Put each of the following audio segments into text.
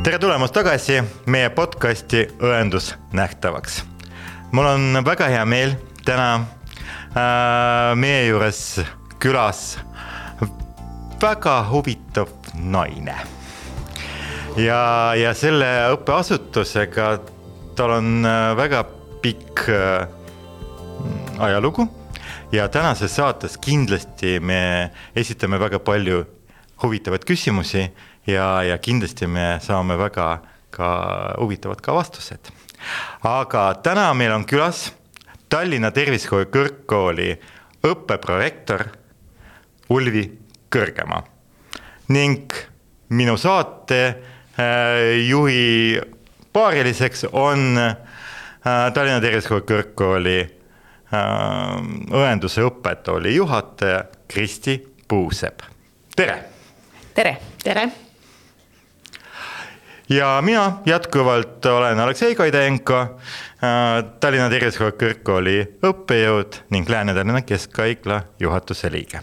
tere tulemast tagasi meie podcasti Õendus nähtavaks. mul on väga hea meel täna äh, meie juures külas väga huvitav naine. ja, ja selle õppeasutusega tal on äh, väga pikk äh, ajalugu ja tänases saates kindlasti me esitame väga palju huvitavaid küsimusi ja, ja kindlasti me saame väga ka huvitavad ka vastused. aga täna meil on külas Tallinna Tervisekooli Kõrgkooli õppeprorektor Ulvi Kõrgemaa ning minu saate äh, juhi paariliseks on äh, Tallinna Tervisekooli Kõrgkooli äh, õenduse õppetooli juhataja Kristi Puusepp, tere. tere. tere ja mina jätkuvalt olen Aleksei Koidenko, äh, Tallinna Tervisekooli Kõrgkooli õppejõud ning Lääne-Tallinna Keskhaigla juhatuse liige.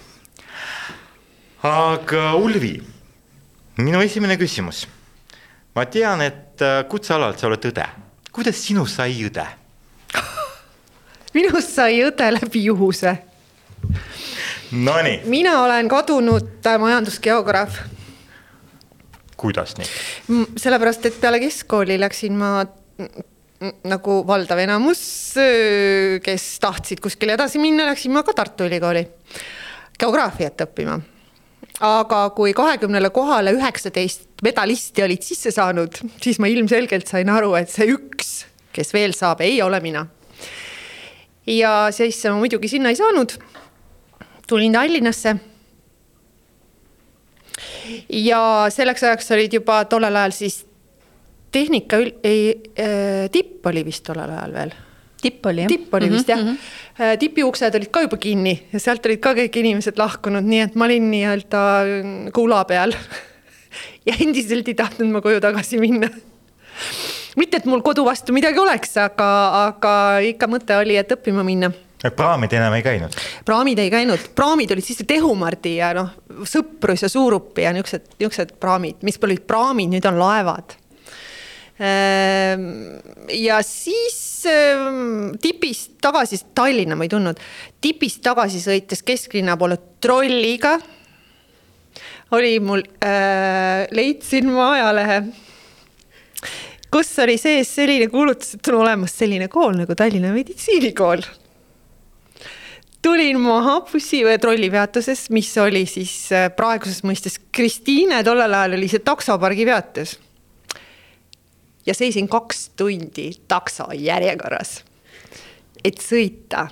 aga Ulvi, minu esimene küsimus. ma tean, et äh, kutsealalt sa oled õde, kuidas sinust sai õde? minust sai õde läbi juhuse. Nonii. mina olen kadunud äh, majandusgeograaf kuidas nii? sellepärast, et peale keskkooli läksin ma nagu valdav enamus, kes tahtsid kuskile edasi minna, läksin ma ka Tartu Ülikooli geograafiat õppima. aga kui kahekümnele kohale üheksateist medalisti olid sisse saanud, siis ma ilmselgelt sain aru, et see üks, kes veel saab, ei ole mina. ja sisse ma muidugi sinna ei saanud. tulin Tallinnasse ja selleks ajaks olid juba tollel ajal siis tehnika ül-, ei äh,, tipp oli vist tollel ajal veel. tipp oli jah. tipp oli vist mm -hmm, jah mm -hmm. tipi uksed olid ka juba kinni ja sealt olid ka kõik inimesed lahkunud, nii et ma olin nii-öelda kuula peal ja endiselt ei tahtnud ma koju tagasi minna mitte, et mul kodu vastu midagi oleks, aga, aga ikka mõte oli, et õppima minna praamid enam ei käinud? praamid ei käinud, praamid olid siis Tehumardi ja noh, Sõprus ja Suurupi ja niisugused, niisugused praamid, mis olid praamid, nüüd on laevad. Ehm, ja siis ehm, tipist tagasi, Tallinna ma ei tundnud, tipist tagasi sõites kesklinna poole trolliga. oli mul äh,, leidsin ma ajalehe kus oli sees selline kuulutus, et on olemas selline kool nagu Tallinna Meditsiinikool tulin maha bussi või trollipeatuses, mis oli siis äh, praeguses mõistes Kristiine, tollel ajal oli see taksopargi peatus. ja seisin kaks tundi takso järjekorras, et sõita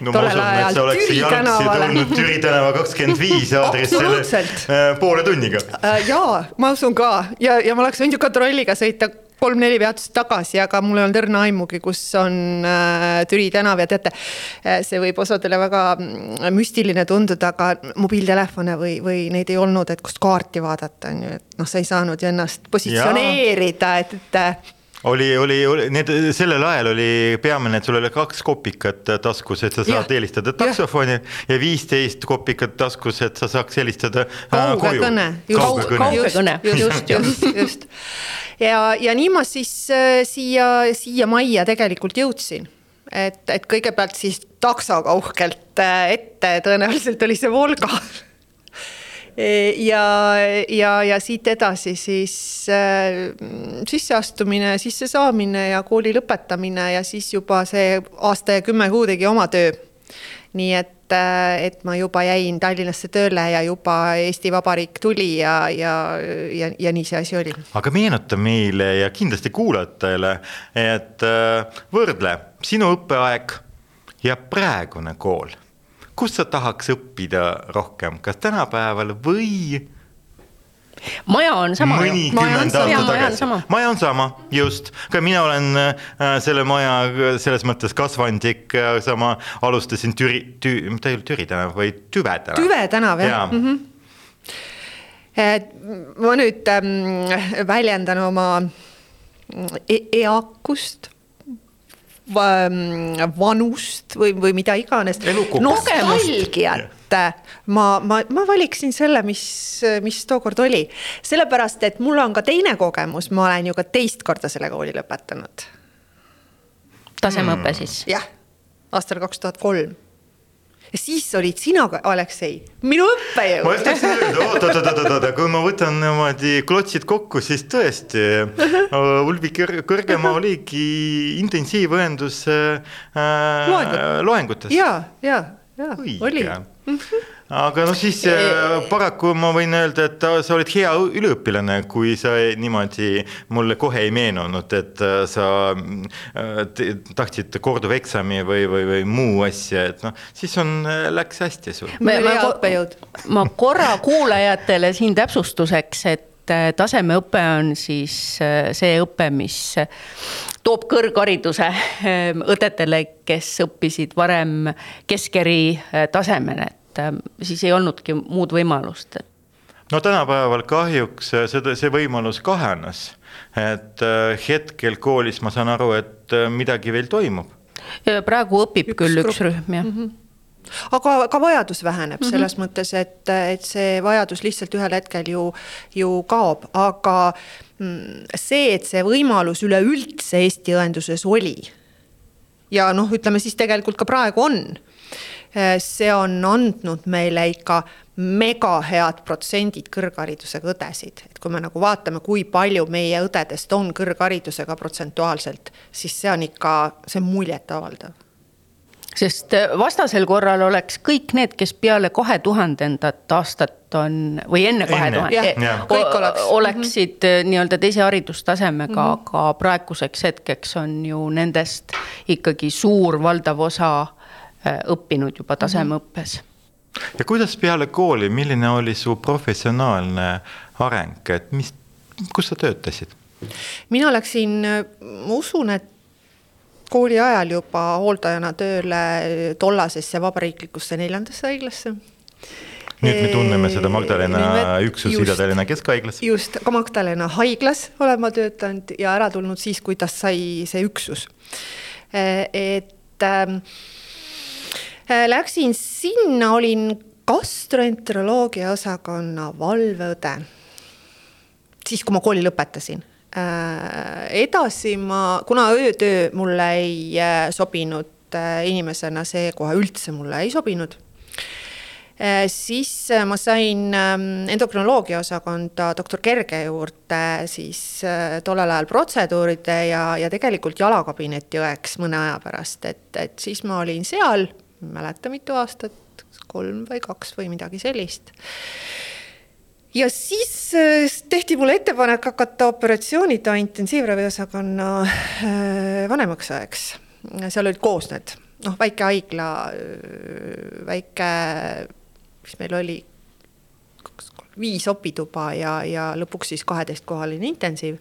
no ma usun, et sa oleks jalgsi tulnud Türi tänava kakskümmend viis aadressile äh, poole tunniga. Äh, jaa, ma usun ka ja, ja ma oleks võinud ju ka trolliga sõita kolm-neli peatust tagasi, aga mul ei olnud õrna aimugi, kus on äh, Türi tänav ja teate, äh, see võib osadele väga mm, müstiline tunduda, aga mobiiltelefone või, või neid ei olnud, et kust kaarti vaadata, on ju, et noh, sa ei saanud ju ennast positsioneerida, et, et oli, oli, oli, need sellel ajal oli peamine, et sul oli kaks kopikat taskus, et sa saad ja. helistada taksofoni ja viisteist kopikat taskus, et sa saaks helistada äh, koju. kaugekõne, just, kaugekõne, just, just, just. Ja, ja nii ma siis äh, siia, siia majja tegelikult jõudsin. et, et kõigepealt siis taksoga uhkelt äh, ette, tõenäoliselt oli see Volga ja, ja, ja siit edasi siis äh, sisseastumine, sissesaamine ja kooli lõpetamine ja siis juba see aasta ja kümme kuud tegi oma töö. nii et et, äh, et ma juba jäin Tallinnasse tööle ja juba Eesti Vabariik tuli ja, ja, ja, ja nii see asi oli. aga meenuta meile ja kindlasti kuulajatele, et äh, võrdle sinu õppeaeg ja praegune kool. Kus sa tahaks õppida rohkem, kas tänapäeval või maja on sama. mõnikümmend aastat tagasi, maja on sama, just, ka mina olen äh, selle maja selles mõttes kasvandik äh,, sama alustasin Türi tü,, mitte ei olnud Türi tänav, vaid Tüve tänav. Tüve tänav jah ja. mm. -hmm. Et ma nüüd ähm, väljendan oma e eakust vanust või, või mida iganes. nostalgiat ma, ma, ma valiksin selle, mis, mis tookord oli. sellepärast, et mul on ka teine kogemus, ma olen ju ka teist korda selle kooli lõpetanud. tasemeõpe siis? jah, aastal kaks tuhat kolm ja siis olid sina, Aleksei, minu õppejõud. ma just tahtsin öelda, oot, oot, oot, oot, kui ma võtan niimoodi klotsid kokku, siis tõesti Ulvi Kõrgemaa oligi intensiivõendus äh, loengutes. ja, ja, ja oli aga noh, siis äh, paraku ma võin öelda, et sa olid hea üliõpilane, kui sa niimoodi mulle kohe ei meenunud, et äh, sa äh, tahtsid korduveksami või, või, või muu asja, et noh, siis on, läks hästi sul. ma, ma, ma korra kuulajatele siin täpsustuseks, et tasemeõpe on siis see õpe, mis toob kõrghariduse õdedele, kes õppisid varem keskeri tasemel, et et ähm, siis ei olnudki muud võimalust. no tänapäeval kahjuks äh, seda, see võimalus kahanes, et äh, hetkel koolis ma saan aru, et äh, midagi veel toimub. praegu õpib üks küll grupp. üks rühm, jah mm. -hmm aga ka vajadus väheneb mm -hmm. selles mõttes, et, et see vajadus lihtsalt ühel hetkel ju, ju kaob, aga mm, see, et see võimalus üleüldse Eesti õenduses oli ja noh, ütleme siis tegelikult ka praegu on see on andnud meile ikka mega head protsendid kõrgharidusega õdesid, et kui me nagu vaatame, kui palju meie õdedest on kõrgharidusega protsentuaalselt, siis see on ikka, see on muljetavaldav sest eh, vastasel korral oleks kõik need, kes peale kahe tuhandendat aastat on või enne kahe tuhandet, oleksid mm -hmm. nii-öelda teise haridustasemega mm, -hmm. aga praeguseks hetkeks on ju nendest ikkagi suur valdav osa õppinud juba tasemeõppes. ja kuidas peale kooli, milline oli su professionaalne areng, et mis, kus sa töötasid? mina läksin, ma usun, et kooli ajal juba hooldajana tööle tollasesse vabariiklikusse neljandasse haiglasse nüüd me tunneme seda Magdalena üksus Ida-Tallinna Keskhaiglas. just, ka Magdalena haiglas olen ma töötanud ja ära tulnud siis, kui tast sai see üksus. et ähm, Äh, läksin sinna, olin gastroenteroloogia osakonna valveõde. siis, kui ma kooli lõpetasin. Äh, edasi ma, kuna öötöö mulle ei äh, sobinud inimesena, see kohe üldse mulle ei sobinud siis ma sain ähm, endokrinoloogia osakonda doktor Kerge juurde siis tollel ajal protseduuride ja, ja tegelikult jalakabineti õeks mõne aja pärast, et, et siis ma olin seal mäleta, mitu aastat, kolm või kaks või midagi sellist. ja siis äh, tehti mulle ettepanek hakata operatsioonide intensiivraviosakonna äh, vanemaks ajaks. seal olid koos need, noh, väike haigla, äh, väike, mis meil oli, viis opituba ja, ja lõpuks siis kaheteistkohaline intensiiv.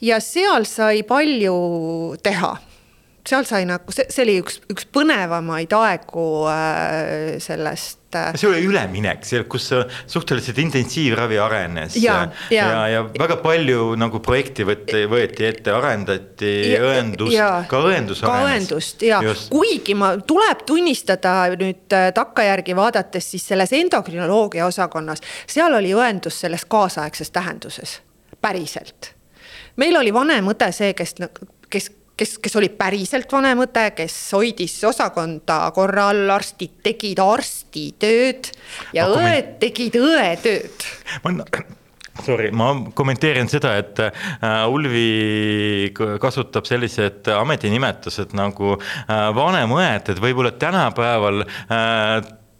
ja seal sai palju teha seal sai nagu, see, see oli üks, üks põnevamaid aegu äh, sellest äh.... see oli üleminek, seal, kus suhteliselt intensiivravi arenes ja, ja, ja, ja väga palju nagu projekti võtti, võeti ette, arendati ja, õendust, ka õendus ka arenes. õendust ja Just. kuigi ma, tuleb tunnistada nüüd äh, takkajärgi vaadates siis selles endokrinoloogia osakonnas, seal oli õendus selles kaasaegses tähenduses, päriselt meil oli vanem õde see, kes, kes kes, kes oli päriselt vanem õde, kes hoidis osakonda korral, arstid tegid arstitööd ja õed me... tegid õetööd. ma Sorry, ma kommenteerin seda, et äh, Ulvi kasutab sellised ametinimetused nagu äh, vanemõed, et võib-olla tänapäeval äh,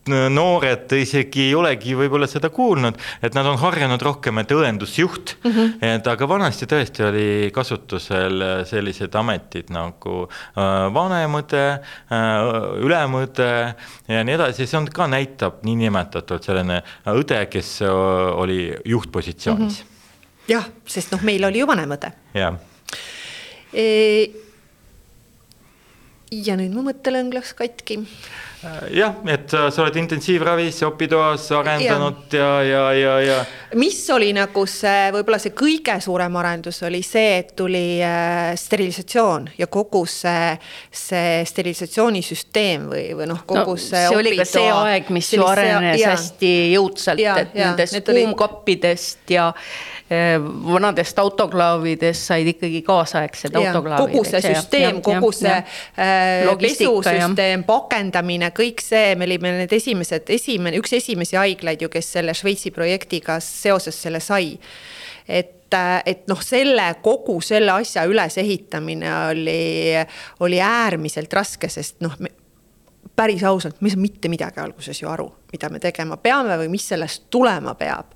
noored isegi ei olegi võib-olla seda kuulnud, et nad on harjunud rohkem, et õendusjuht mm. -hmm. et aga vanasti tõesti oli kasutusel sellised ametid nagu äh, vanemõde, äh, ülemõde ja nii edasi, see on ka näitab niinimetatud selline õde, kes äh, oli juhtpositsioonis mm. -hmm. jah, sest noh, meil oli ju vanemõde. jah e. ja nüüd mu mõttelõng läks katki jah, et sa oled intensiivravis opitoas arendanud ja, ja, ja, ja, ja. mis oli nagu see, võib-olla see kõige suurem arendus oli see, et tuli äh, sterilisatsioon ja kogu see, see sterilisatsioonisüsteem või, või noh, kogu no, see. see oli ka see aeg, mis ju arenes ja, hästi jõudsalt, et nendest kuumkappidest ja Eh, vanadest autoklaavidest said ikkagi kaasaegsed autoklaavid. kogu see süsteem, kogu see äh, pesusüsteem, pakendamine, kõik see, me olime need esimesed, esimene, üks esimesi haiglaid ju, kes selle Šveitsi projektiga seoses selle sai et äh, et noh, selle kogu selle asja ülesehitamine oli, oli äärmiselt raske, sest noh, päris ausalt, me ei saa mitte midagi alguses ju aru, mida me tegema peame või mis sellest tulema peab.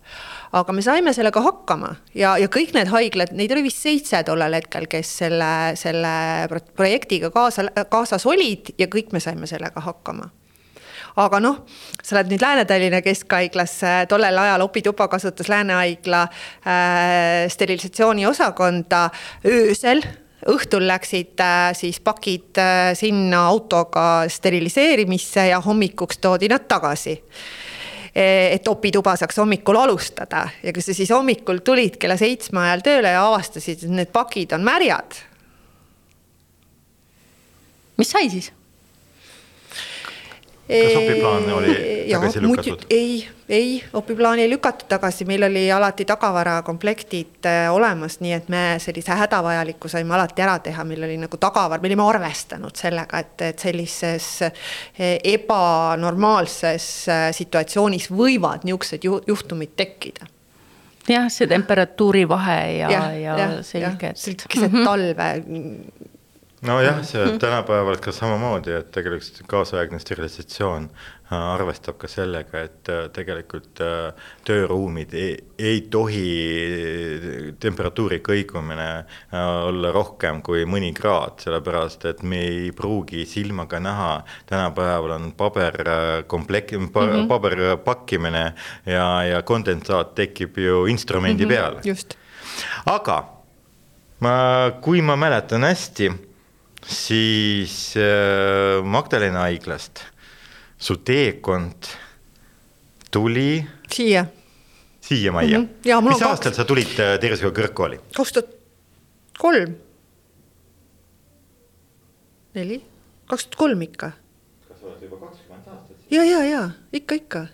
Aga me saime sellega hakkama ja, ja kõik need haiglad, neid oli vist seitse tollel hetkel, kes selle, selle projektiga kaasa, kaasas olid ja kõik me saime sellega hakkama. Aga noh, sa oled nüüd Lääne-Tallinna Keskhaiglas, tollel ajal opituba kasutas Läänehaigla äh, sterilisatsiooniosakonda öösel õhtul läksid äh, siis pakid äh, sinna autoga steriliseerimisse ja hommikuks toodi nad tagasi et opituba saaks hommikul alustada ja kui sa siis hommikul tulid kella seitsme ajal tööle ja avastasid, et need pakid on märjad. mis sai siis? Kas opiplaan oli tagasi lükatud? ei, ei, opiplaani ei lükatud tagasi, meil oli alati tagavarakomplektid äh, olemas, nii et me sellise hädavajaliku saime alati ära teha, meil oli nagu tagavar, me olime arvestanud sellega, et, et sellises äh, ebanormaalses äh, situatsioonis võivad niisugused juhtumid tekkida jah, see temperatuuri vahe ja, ja, ja, ja selge, et. keset mhm. talve nojah, see mhm. tänapäeval ka samamoodi, et tegelikult kaasaegne sterilisatsioon äh, arvestab ka sellega, et äh, tegelikult äh, tööruumid ei, ei tohi temperatuuri kõigumine olla rohkem kui mõni kraad, sellepärast et me ei pruugi silmaga näha, tänapäeval on paberkomplekt pa,, mm -hmm. paber pakkimine ja, ja kondensaat tekib ju instrumendi mm -hmm, peale. aga ma, kui ma mäletan hästi siis äh, Magdalena haiglast su teekond tuli. siia. siia majja mm. -hmm. mis aastal kaks... sa tulid äh, Tervishoiu Kõrgkooli? kaks tuhat kolm. neli, kaks tuhat kolm ikka. kas sa oled juba kakskümmend aastat? ja, ja, ja ikka, ikka.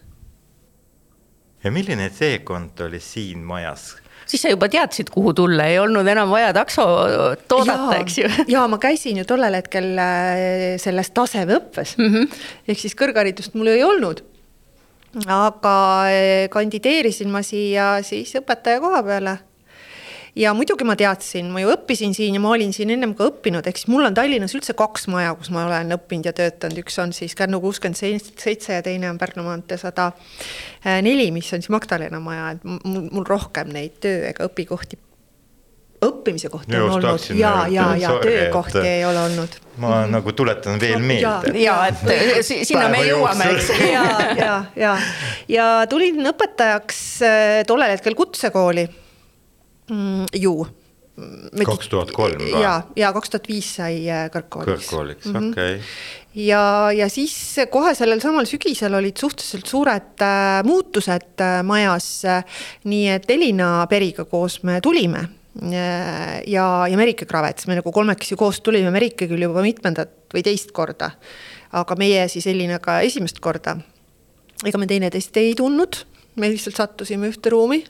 ja milline teekond oli siin majas? Siis sa juba teadsid, kuhu tulla, ei olnud enam vaja taksot oodata, eks ju. ja ma käisin ju tollel hetkel äh, selles tasemeõppes mm -hmm. ehk siis kõrgharidust mul ei olnud. aga äh, kandideerisin ma siia siis õpetaja koha peale ja muidugi ma teadsin, ma ju õppisin siin ja ma olin siin ennem ka õppinud, ehk siis mul on Tallinnas üldse kaks maja, kus ma olen õppinud ja töötanud, üks on siis Kärnu kuuskümmend seitse ja teine on Pärnu maantee sada neli, mis on siis Magdalena maja, et mul, mul rohkem neid töö ega õpikohti õppimise kohti on olnud ja, ja, ja töökohti ei ole olnud. ma mm -hmm. nagu tuletan veel meelde. ja, et sinna me jõuame, eks. ja, ja, ja, ja tulin õpetajaks äh, tollel hetkel kutsekooli mm,? ju. kaks tuhat kolm või? ja, ja kaks tuhat viis sai äh, kõrgkooliks. kõrgkooliks mm -hmm., okei okay. ja, ja siis kohe sellel samal sügisel olid suhteliselt suured äh, muutused äh, majas äh,. nii et Elina Periga koos me tulime äh, ja, ja Merike Kravets, me nagu kolmekesi koos tulime, Merike küll juba mitmendat või teist korda. aga meie siis Elinaga esimest korda. ega me teineteist ei tundnud, me lihtsalt sattusime ühte ruumi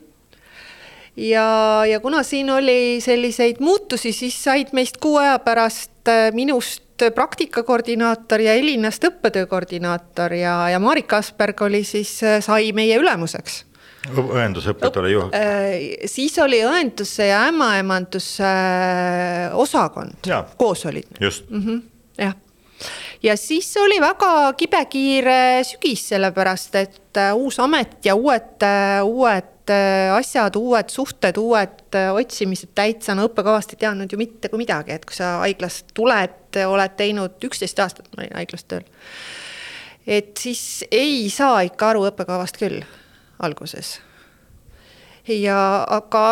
ja, ja kuna siin oli selliseid muutusi, siis said meist kuu aja pärast äh, minust praktikakoordinaator ja Elinast õppetöö koordinaator ja, ja Marika Asperg oli siis, äh, sai meie ülemuseks õendusõpetuse juht äh,? siis oli õenduse ja ämmaemanduse osakond, koos olid. just mm. -hmm, jah, ja siis oli väga kibekiire sügis, sellepärast et uus amet ja uued, uued asjad, uued suhted, uued äh, otsimised täitsa, no õppekavast ei teadnud ju mitte kui midagi, et kui sa haiglast tuled, oled teinud üksteist aastat, ma olin haiglas tööl. et siis ei saa ikka aru õppekavast küll alguses. ja aga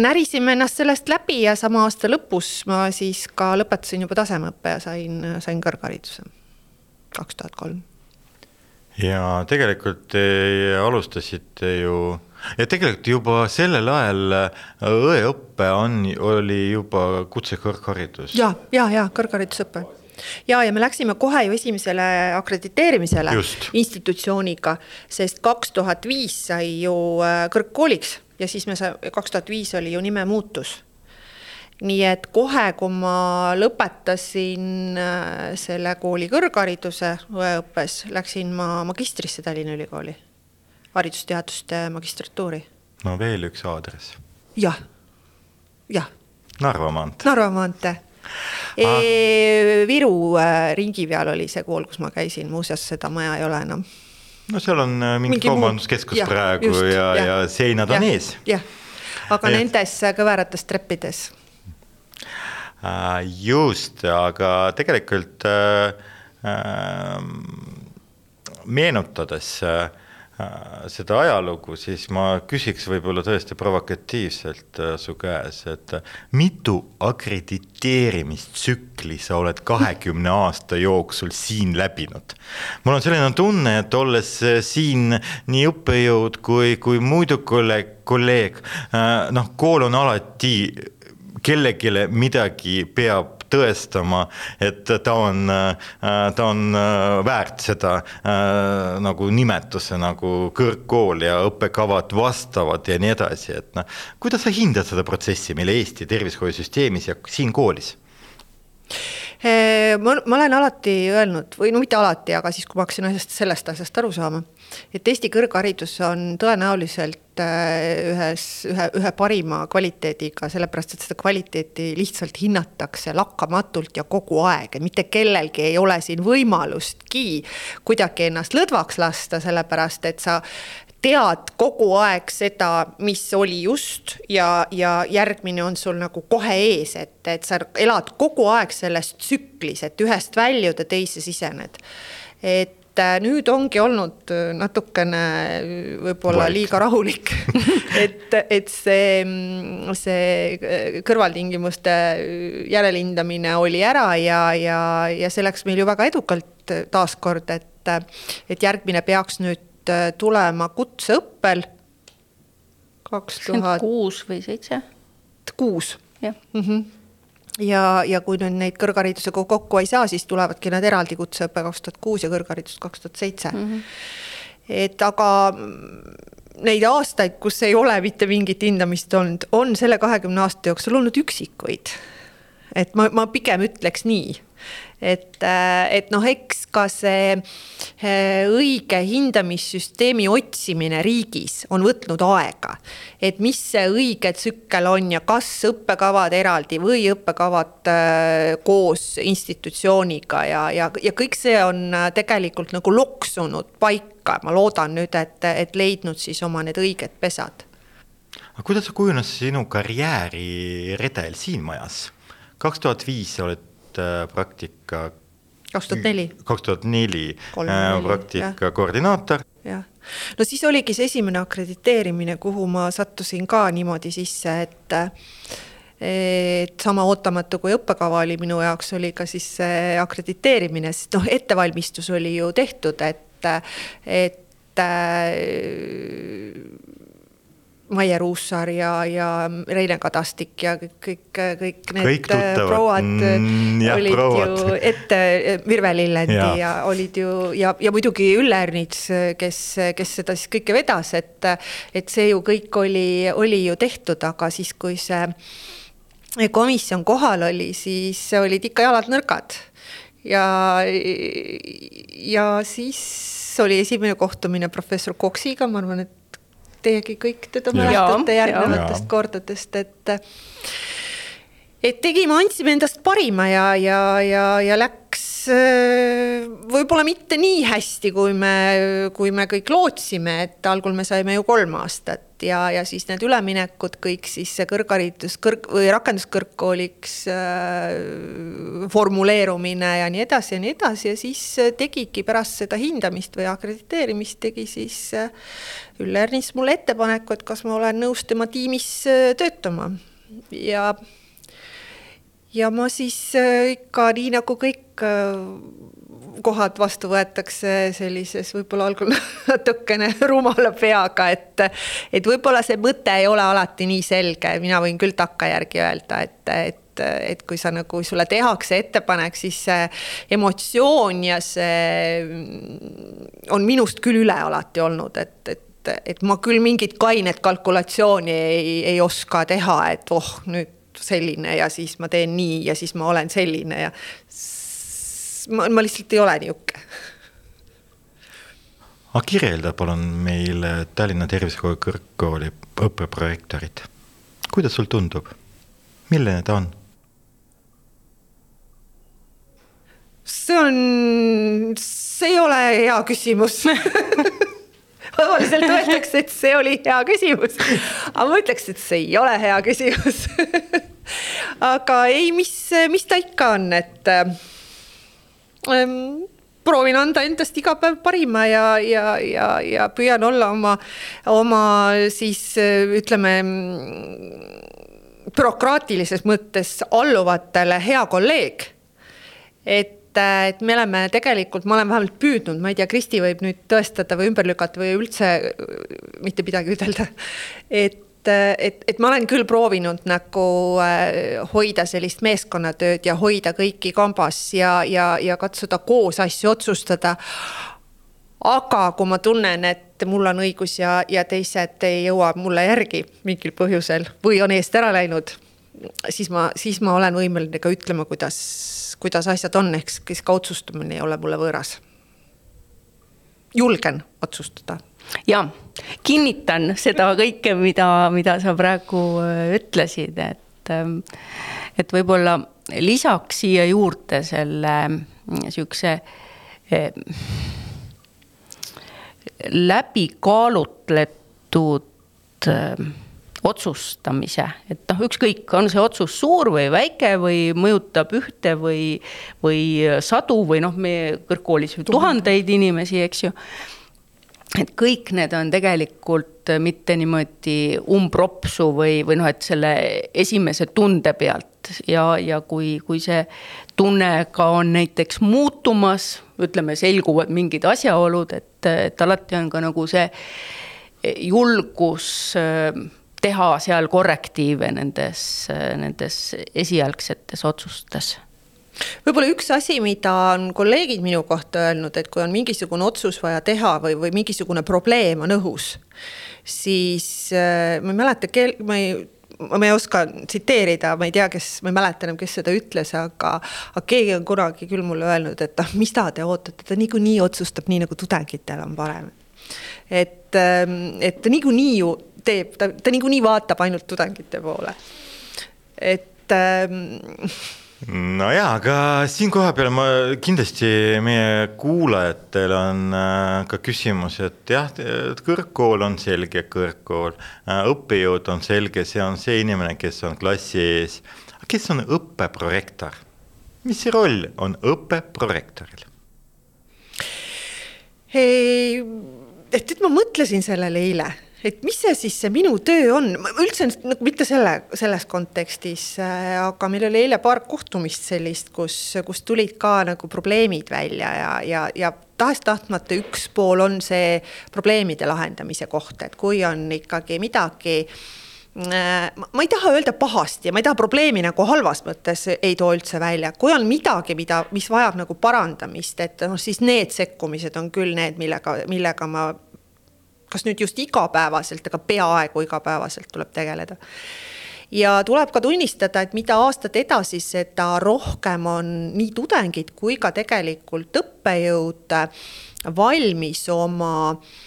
närisime ennast sellest läbi ja sama aasta lõpus ma siis ka lõpetasin juba tasemeõppe ja sain, sain kõrghariduse kaks tuhat kolm. ja tegelikult te alustasite ju ja tegelikult juba sellel ajal õeõpe on, oli juba kutsekõrgharidus. ja, ja, ja kõrgharidusõpe ja, ja me läksime kohe ju esimesele akrediteerimisele Just. institutsiooniga, sest kaks tuhat viis sai ju äh, kõrgkooliks ja siis me sai, kaks tuhat viis oli ju nimemuutus nii et kohe, kui ma lõpetasin äh, selle kooli kõrghariduse õeõppes, läksin ma magistrisse Tallinna Ülikooli, haridusteaduste magistratuuri. no veel üks aadress ja,. jah, jah. Narva maantee. Narva maantee ah.. Viru äh, ringi peal oli see kool, kus ma käisin, muuseas seda maja ei ole enam. no seal on äh, mingi, mingi kaubanduskeskus ja, praegu just, ja, ja, ja seinad ja, on ees. jah, aga et... nendes äh, kõverates treppides. just, aga tegelikult äh, äh, meenutades Äh, seda ajalugu, siis ma küsiks võib-olla tõesti provokatiivselt äh, su käes, et äh, mitu akrediteerimistsükli sa oled kahekümne aasta jooksul siin läbinud? mul on selline tunne, et olles siin nii õppejõud kui, kui muidu kolleeg, kolleeg, noh, kool on alati kellelegi midagi peab tõestama, et ta on, ta on väärt seda äh, nagu nimetuse nagu kõrgkool ja õppekavad vastavad ja nii edasi, et noh, kuidas sa hindad seda protsessi meil Eesti tervishoiusüsteemis ja siin koolis? Ma, ma olen alati öelnud või no mitte alati, aga siis, kui ma hakkasin asjast, sellest asjast aru saama, et Eesti kõrgharidus on tõenäoliselt ühes, ühe, ühe parima kvaliteediga, sellepärast et seda kvaliteeti lihtsalt hinnatakse lakkamatult ja kogu aeg, et mitte kellelgi ei ole siin võimalustki kuidagi ennast lõdvaks lasta, sellepärast et sa tead kogu aeg seda, mis oli just ja, ja järgmine on sul nagu kohe ees, et, et sa elad kogu aeg selles tsüklis, et ühest väljud ja teise sisened. et äh, nüüd ongi olnud äh, natukene äh, võib-olla liiga rahulik et, et see, see kõrvaltingimuste järelhindamine oli ära ja, ja, ja see läks meil ju väga edukalt taaskord, et, et järgmine peaks nüüd Äh, tulema kutseõppel. kaks tuhat. kuus või seitse? kuus. jah mm -hmm. ja, ja kui nüüd neid kõrgharidusega kokku ei saa, siis tulevadki need eraldi kutseõpe kaks tuhat kuus ja kõrgharidus kaks tuhat seitse. Mhm. et aga neid aastaid, kus ei ole mitte mingit hindamist olnud, on selle kahekümne aasta jooksul olnud üksikuid. et ma, ma pigem ütleks nii et, äh, et noh, eks ka see äh, õige hindamissüsteemi otsimine riigis on võtnud aega. et mis see õige tsükkel on ja kas õppekavad eraldi või õppekavad äh, koos institutsiooniga ja, ja, ja kõik see on tegelikult nagu loksunud paika, ma loodan nüüd, et, et leidnud siis oma need õiged pesad aga kuidas kujunes sinu karjääriredel siin majas? kaks tuhat viis sa oled Äh, praktika. kaks tuhat neli. kaks tuhat neli äh, praktika koordinaator. jah, no siis oligi see esimene akrediteerimine, kuhu ma sattusin ka niimoodi sisse, et et sama ootamatu kui õppekava oli minu jaoks, oli ka siis see akrediteerimine, sest noh, ettevalmistus oli ju tehtud, et, et Maie Ruussaar ja, ja Reine Kadastik ja kõik, kõik, kõik need kõik prouad mm, jah, olid prouad. ju ette, Virve Lillendi ja. ja olid ju ja, ja muidugi Ülle Ernits, kes, kes seda siis kõike vedas, et, et see ju kõik oli, oli ju tehtud, aga siis, kui see komisjon kohal oli, siis olid ikka jalad nõrgad ja, ja siis oli esimene kohtumine professor Koksiga, ma arvan, et teiegi kõik teda mäletate järgnevatest kordadest, et et tegime, andsime endast parima ja, ja, ja, ja läks võib-olla mitte nii hästi, kui me, kui me kõik lootsime, et algul me saime ju kolm aastat ja, ja siis need üleminekud kõik siis see kõrgharidus, kõrg või rakenduskõrgkooliks äh, formuleerumine ja nii edasi ja nii edasi ja siis tegigi pärast seda hindamist või akrediteerimist tegi siis äh, Ülle Ernits mulle ettepaneku, et kas ma olen nõus tema tiimis äh, töötama. Ja ja ma siis äh, ikka nii nagu kõik äh, kohad vastu võetakse sellises võib-olla algul natukene rumala peaga, et. et võib-olla see mõte ei ole alati nii selge, mina võin küll takkajärgi öelda, et, et et kui sa nagu, sulle tehakse ettepanek, siis see emotsioon ja see on minust küll üle alati olnud, et, et, et ma küll mingit kainet kalkulatsiooni ei, ei oska teha, et oh, nüüd selline ja siis ma teen nii ja siis ma olen selline ja ma, ma lihtsalt ei ole niisugune. aga kirjelda palun meile Tallinna Tervishoiu Kõrgkooli õppeprojektorit. kuidas sul tundub, milline ta on? see on, see ei ole hea küsimus tavaliselt öeldakse, et see oli hea küsimus. aga ma ütleks, et see ei ole hea küsimus aga ei, mis, mis ta ikka on, et ähm, proovin anda endast iga päev parima ja, ja, ja, ja püüan olla oma, oma siis ütleme bürokraatilises mõttes alluvatele hea kolleeg. et et me oleme tegelikult, ma olen vähemalt püüdnud, ma ei tea, Kristi võib nüüd tõestada või ümber lükata või üldse mitte midagi ütelda. et, et, et ma olen küll proovinud nagu äh, hoida sellist meeskonnatööd ja hoida kõiki kambas ja, ja, ja katsuda koos asju otsustada. aga kui ma tunnen, et mul on õigus ja, ja teised ei jõua mulle järgi mingil põhjusel või on eest ära läinud, siis ma, siis ma olen võimeline ka ütlema, kuidas kuidas asjad on, ehk siis ka otsustamine ei ole mulle võõras. julgen otsustada. ja kinnitan seda kõike, mida, mida sa praegu äh, ütlesid, et, ähm, et võib-olla lisaks siia juurde selle mm, sihukese äh, läbikaalutletud äh, otsustamise, et noh, ükskõik, on see otsus suur või väike või mõjutab ühte või, või sadu või noh, meie kõrgkoolis ju tuhandeid inimesi, eks ju. Et kõik need on tegelikult mitte niimoodi umbropsu või, või noh, et selle esimese tunde pealt. Ja, ja kui, kui see tunne ka on näiteks muutumas, ütleme, selguvad mingid asjaolud, et, et alati on ka nagu see julgus teha seal korrektiive nendes, nendes esialgsetes otsustes võib-olla üks asi, mida on kolleegid minu kohta öelnud, et kui on mingisugune otsus vaja teha või, või mingisugune probleem on õhus, siis äh, ma ei mäleta, kel-, ma ei ma ei oska tsiteerida, ma ei tea, kes, ma ei mäleta enam, kes seda ütles, aga, aga keegi on kunagi küll mulle öelnud, et noh, mis ta te ootate, ta niikuinii otsustab nii, nagu tudengitel on parem. et, ähm, et niikuinii ju teeb, ta, ta niikuinii vaatab ainult tudengite poole. et ähm, no jaa, aga siin kohapeal ma kindlasti meie kuulajatel on äh, ka küsimus, et jah, kõrgkool on selge kõrgkool, äh, õppejõud on selge, see on see inimene, kes on klassi ees. kes on õppeprorektor? mis roll on õppeprorektoril? et nüüd ma mõtlesin sellele eile et mis see siis see minu töö on, üldse nagu mitte selle, selles kontekstis, äh, aga meil oli eile paar kohtumist sellist, kus, kus tulid ka nagu probleemid välja ja, ja, ja tahes-tahtmata üks pool on see probleemide lahendamise koht, et kui on ikkagi midagi äh, ma ei taha öelda pahasti ja ma ei taha probleemi nagu halvas mõttes ei too üldse välja, kui on midagi, mida, mis vajab nagu parandamist, et noh, siis need sekkumised on küll need, millega, millega ma kas nüüd just igapäevaselt, aga peaaegu igapäevaselt tuleb tegeleda. Ja tuleb ka tunnistada, et mida aastad edasi, seda rohkem on nii tudengid kui ka tegelikult õppejõud valmis oma äh,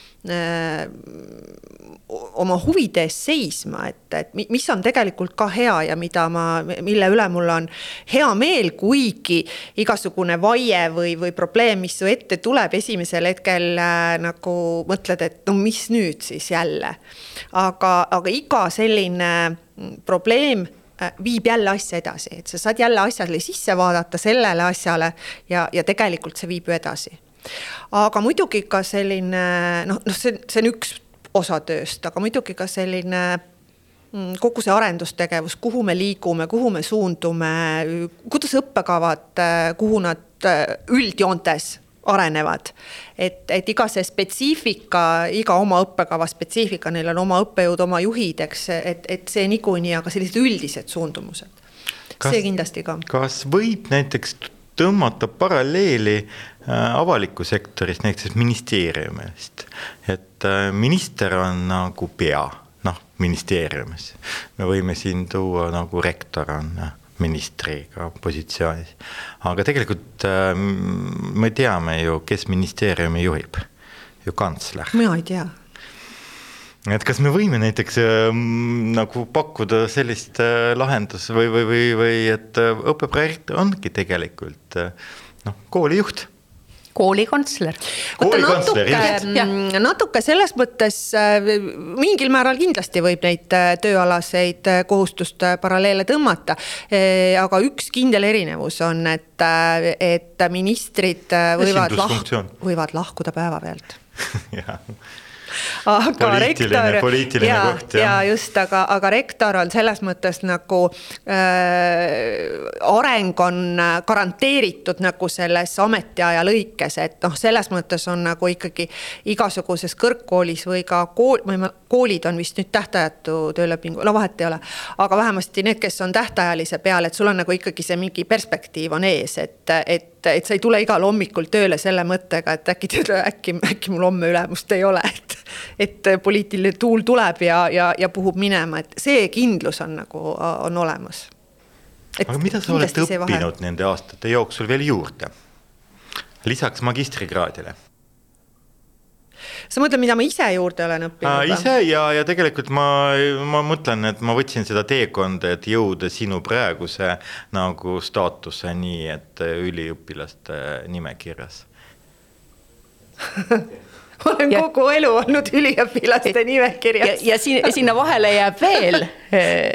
oma huvide eest seisma, et, et mis on tegelikult ka hea ja mida ma, mille üle mul on hea meel, kuigi igasugune vaie või, või probleem, mis su ette tuleb, esimesel hetkel äh, nagu mõtled, et no mis nüüd siis jälle. aga, aga iga selline probleem äh, viib jälle asja edasi, et sa saad jälle asjale sisse vaadata, sellele asjale ja, ja tegelikult see viib ju edasi aga muidugi ka selline noh, noh, see, see on üks osa tööst, aga muidugi ka selline mm, kogu see arendustegevus, kuhu me liigume, kuhu me suundume, kuidas õppekavad, kuhu nad üldjoontes arenevad. et, et iga see spetsiifika, iga oma õppekava spetsiifika, neil on oma õppejõud, oma juhid, eks, et, et see niikuinii, aga sellised üldised suundumused. see kindlasti ka. kas võib näiteks tõmmata paralleeli avaliku sektorist, näiteks ministeeriumist, et äh, minister on nagu pea, noh, ministeeriumis. me võime siin tuua nagu rektor on ministriga positsioonis. aga tegelikult äh, me teame ju, kes ministeeriumi juhib, ju kantsler. mina ei tea et kas me võime näiteks äh, nagu pakkuda sellist äh, lahendust või, või, või, või et äh, õppeprojekt ongi tegelikult äh, noh, koolijuht koolikantsler. natuke, mm, natuke selles mõttes äh, mingil määral kindlasti võib neid äh, tööalaseid äh, kohustuste paralleele tõmmata. aga üks kindel erinevus on, et, et ministrid võivad lahku, võivad lahkuda päevapealt aga rektor. poliitiline ja, koht jah. ja just, aga, aga rektor on selles mõttes nagu äh, areng on garanteeritud nagu selles ametiaja lõikes, et noh, selles mõttes on nagu ikkagi igasuguses kõrgkoolis või ka kool, või koolid on vist nüüd tähtajatu töölepingu, no vahet ei ole. aga vähemasti need, kes on tähtajalise peal, et sul on nagu ikkagi see mingi perspektiiv on ees, et, et et sa ei tule igal hommikul tööle selle mõttega, et äkki, äkki, äkki mul homme ülemust ei ole, et et poliitiline tuul tuleb ja, ja, ja puhub minema, et see kindlus on nagu, on olemas. aga mida sa oled õppinud nende aastate jooksul veel juurde? lisaks magistrikraadile sa mõtled, mida ma ise juurde olen õppinud? ise ja, ja tegelikult ma, ma mõtlen, et ma võtsin seda teekonda, et jõuda sinu praeguse nagu staatuseni, et üliõpilaste nimekirjas olen ja, kogu elu olnud üliõpilaste nimekirjas. ja, ja siin, sinna vahele jääb veel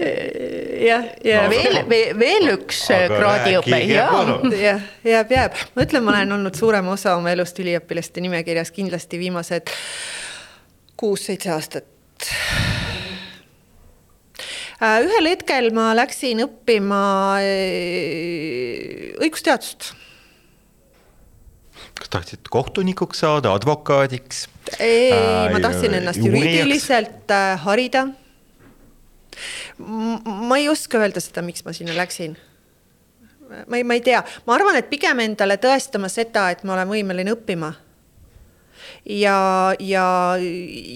jah, ja veel, veel, veel üks kraadiõpe, jaa. jah, jääb, jääb. ma ütlen, ma olen olnud suurema osa oma elust üliõpilaste nimekirjas kindlasti viimased kuus-seitse aastat äh, ühel hetkel ma läksin õppima äh, õigusteadust kas tahtsid kohtunikuks saada, advokaadiks? ei äh,, ma tahtsin ennast juriidiliselt äh, harida. ma ei oska öelda seda, miks ma sinna läksin. ma ei, ma ei tea, ma arvan, et pigem endale tõestama seda, et ma olen võimeline õppima ja, ja,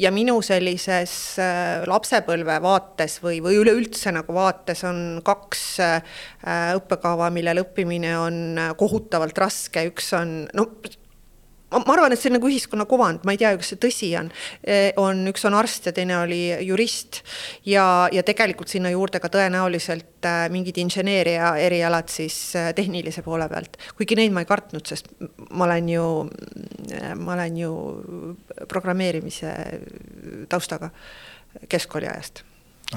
ja minu sellises äh, lapsepõlve vaates või, või üleüldse nagu vaates on kaks äh, õppekava, millel õppimine on kohutavalt raske, üks on, no ma arvan, et see on nagu ühiskonna kuvand, ma ei tea, kas see tõsi on. Eh, on, üks on arst ja teine oli jurist ja, ja tegelikult sinna juurde ka tõenäoliselt eh, mingid inseneeria erialad siis eh, tehnilise poole pealt. kuigi neid ma ei kartnud, sest ma olen ju, ma olen ju programmeerimise taustaga keskkooli ajast.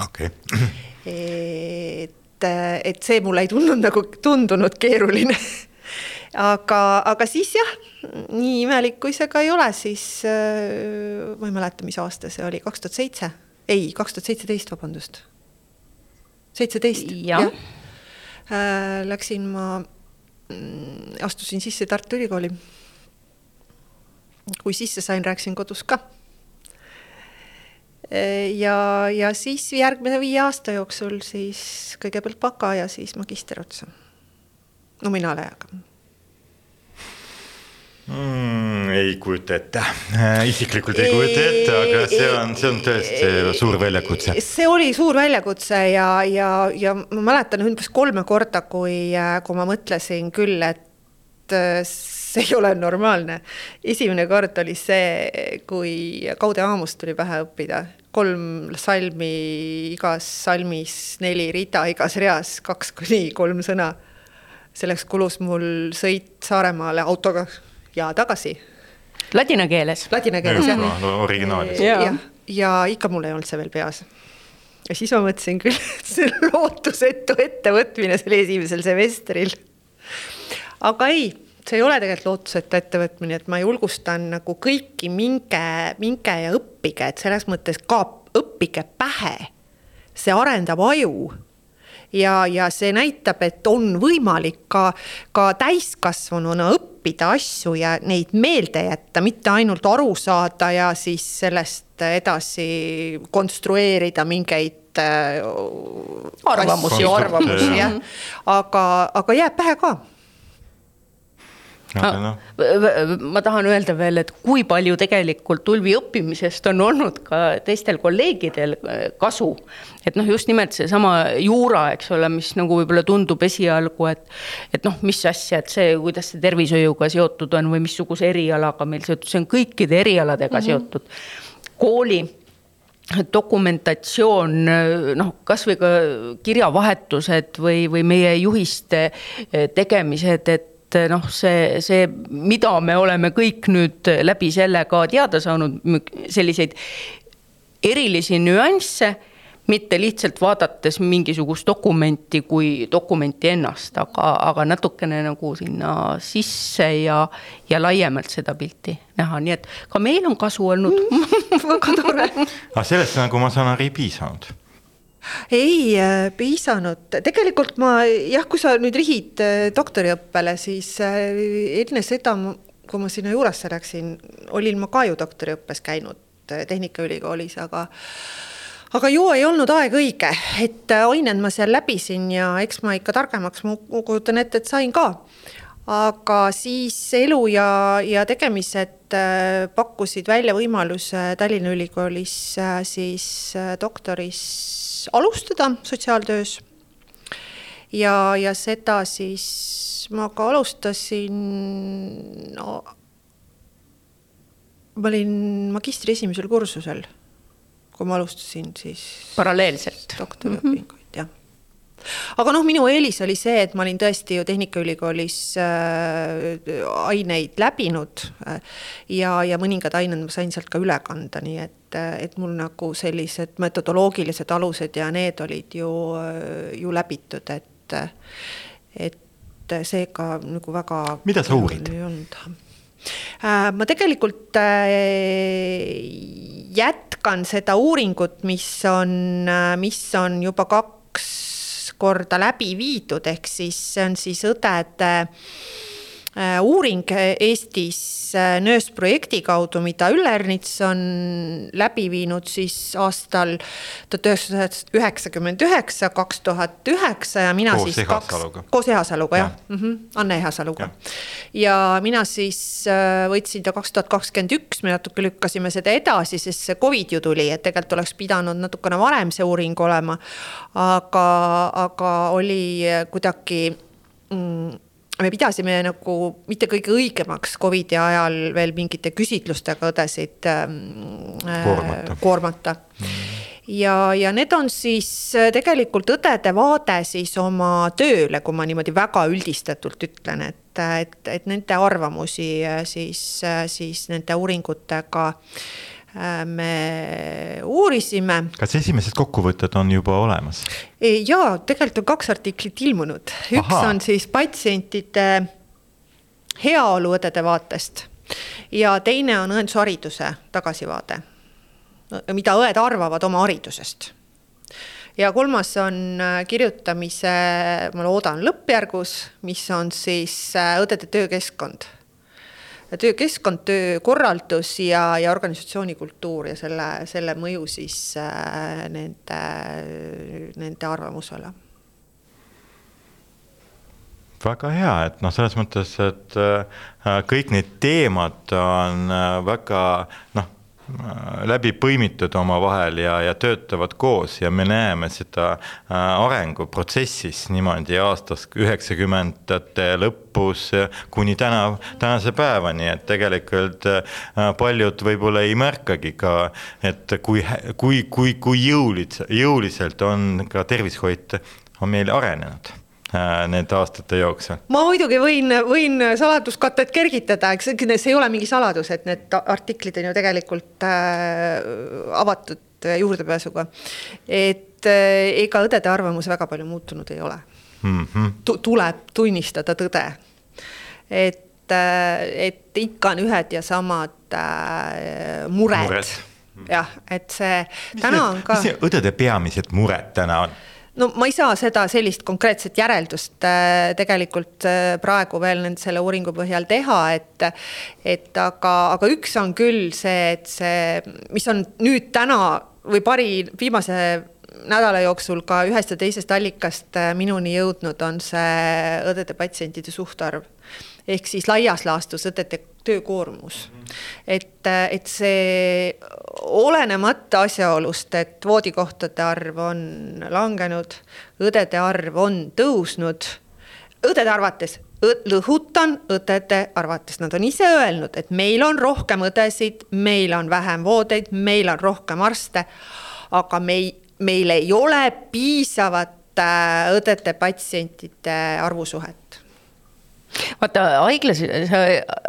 okei okay. et, et see mulle ei tundunud nagu, tundunud keeruline aga, aga siis jah, nii imelik kui see ka ei ole, siis äh, ma ei mäleta, mis aasta see oli, kaks tuhat seitse, ei, kaks tuhat seitseteist, vabandust. seitseteist, jah. Äh, läksin ma, mm, astusin sisse Tartu Ülikooli. kui sisse sain, rääkisin kodus ka äh, ja, ja siis järgmise viie aasta jooksul siis kõigepealt baka ja siis magister otsa. nominaalajaga mm,? ei kujuta ette, isiklikult ei kujuta ette, aga see on, see on tõesti suur väljakutse. see oli suur väljakutse ja, ja, ja ma mäletan umbes kolme korda, kui, kui ma mõtlesin küll, et see ei ole normaalne. esimene kord oli see, kui Kaude Aamust tuli pähe õppida, kolm salmi igas salmis, neli rida igas reas, kaks kuni kolm sõna. selleks kulus mul sõit Saaremaale autoga ja tagasi. Ladina keeles? Ladina keeles jah no,. originaalis. ja, ja, ja ikka mul ei olnud see veel peas. ja siis ma mõtlesin küll, et see on lootusetu ettevõtmine, see oli esimesel semestril. aga ei, see ei ole tegelikult lootusetu ettevõtmine, et ma julgustan nagu kõiki, minge, minge ja õppige, et selles mõttes ka õppige pähe see arendab aju ja, ja see näitab, et on võimalik ka, ka täiskasvanuna õppida asju ja neid meelde jätta, mitte ainult aru saada ja siis sellest edasi konstrueerida mingeid äh, arvamusi, arvamusi. Jah, aga, aga jääb pähe ka No. ma tahan öelda veel, et kui palju tegelikult tulvi õppimisest on olnud ka teistel kolleegidel äh, kasu. et noh, just nimelt seesama juura, eks ole, mis nagu võib-olla tundub esialgu, et, et noh, mis asja, et see, kuidas see tervishoiuga seotud on või missuguse erialaga meil seotud, see on kõikide erialadega mm -hmm. seotud. kooli dokumentatsioon, noh, kasvõi ka kirjavahetused või, või meie juhiste tegemised, et et noh, see, see, mida me oleme kõik nüüd läbi selle ka teada saanud, selliseid erilisi nüansse mitte lihtsalt vaadates mingisugust dokumenti kui dokumenti ennast, aga, aga natukene nagu sinna sisse ja, ja laiemalt seda pilti näha, nii et ka meil on kasu olnud. Mm, väga tore. aga sellest nagu ma saan aru, ei piisanud ei äh, piisanud, tegelikult ma jah, kui sa nüüd rihid äh, doktoriõppele, siis äh, enne seda, kui ma sinna juurasse läksin, olin ma ka ju doktoriõppes käinud Tehnikaülikoolis, aga aga ju ei olnud aeg õige, et ained ma seal läbisin ja eks ma ikka targemaks, ma kujutan ette, et sain ka. aga siis elu ja, ja tegemised pakkusid välja võimaluse Tallinna Ülikoolis siis doktoris alustada sotsiaaltöös. ja, ja seda siis ma ka alustasin no,. ma olin magistri esimesel kursusel, kui ma alustasin siis. paralleelselt. doktoriõpinguid mm -hmm. Aga noh, minu eelis oli see, et ma olin tõesti ju Tehnikaülikoolis äh, aineid läbinud äh, ja, ja mõningad ained ma sain sealt ka üle kanda, nii et, et mul nagu sellised metodoloogilised alused ja need olid ju, ju läbitud, et, et seega nagu väga. mida sa uurid? Äh, ma tegelikult äh, jätkan seda uuringut, mis on, äh, mis on juba kaks korda läbi viidud, ehk siis see on siis õdede uuring Eestis äh, NÖÖS projekti kaudu, mida Ülle Ernits on läbi viinud siis aastal tuhat üheksasada üheksakümmend üheksa, kaks tuhat üheksa ja mina koos siis kaks, koos Ehasaluga jah ja. mm, -hmm, Anne Ehasaluga. ja mina siis äh, võtsin ta kaks tuhat kakskümmend üks, me natuke lükkasime seda edasi, sest see Covid ju tuli, et tegelikult oleks pidanud natukene varem see uuring olema. aga, aga oli kuidagi mm, me pidasime nagu mitte kõige õigemaks Covidi ajal veel mingite küsitlustega õdesid ähm, äh, koormata, koormata. Ja, ja need on siis äh, tegelikult õdede vaade siis oma tööle, kui ma niimoodi väga üldistatult ütlen, et, et, et nende arvamusi äh, siis, siis nende uuringutega Äh, me uurisime. kas esimesed kokkuvõtted on juba olemas? ja tegelikult on kaks artiklit ilmunud, üks Aha. on siis patsientide heaolu õdede vaatest ja teine on õendushariduse tagasivaade, mida õed arvavad oma haridusest ja kolmas on äh, kirjutamise, ma loodan, lõppjärgus, mis on siis äh, õdede töökeskkond töökeskkond, töökorraldus ja, ja organisatsioonikultuur ja selle, selle mõju siis äh, nende, nende arvamusele. Väga hea, et noh, selles mõttes, et äh, kõik need teemad on äh, väga noh läbi põimitud omavahel ja, ja töötavad koos ja me näeme seda äh, arenguprotsessis niimoodi aastast üheksakümnendate lõpus kuni täna, tänase päevani, et tegelikult äh, paljud võib-olla ei märkagi ka, et kui, kui, kui, kui jõulis, jõuliselt on ka tervishoid on meil arenenud. Äh, nende aastate jooksul? ma muidugi võin, võin saladuskatet kergitada, eks see ei ole mingi saladus, et need artiklid on ju tegelikult äh, avatud juurdepääsuga. et äh, ega õdede arvamus väga palju muutunud ei ole mm. -hmm. tuleb tunnistada tõde. et, äh, et ikka on ühed ja samad äh, mured, mured jah, et see täna on ka. mis õdede peamised mured täna on? No ma ei saa seda sellist konkreetset järeldust äh, tegelikult äh, praegu veel nüüd selle uuringu põhjal teha, et. et aga, aga üks on küll see, et see, mis on nüüd täna või paari viimase nädala jooksul ka ühest ja teisest allikast äh, minuni jõudnud, on see õdede-patsientide suhtarv ehk siis laias laastus õdede töökoormus. et, et see olenemata asjaolust, et voodikohtade arv on langenud, õdede arv on tõusnud, õdede arvates lõhutan õdede arvates, nad on ise öelnud, et meil on rohkem õdesid, meil on vähem voodeid, meil on rohkem arste. aga me ei, meil ei ole piisavat äh, õdede-patsientide arvusuhet vaata haiglas, sa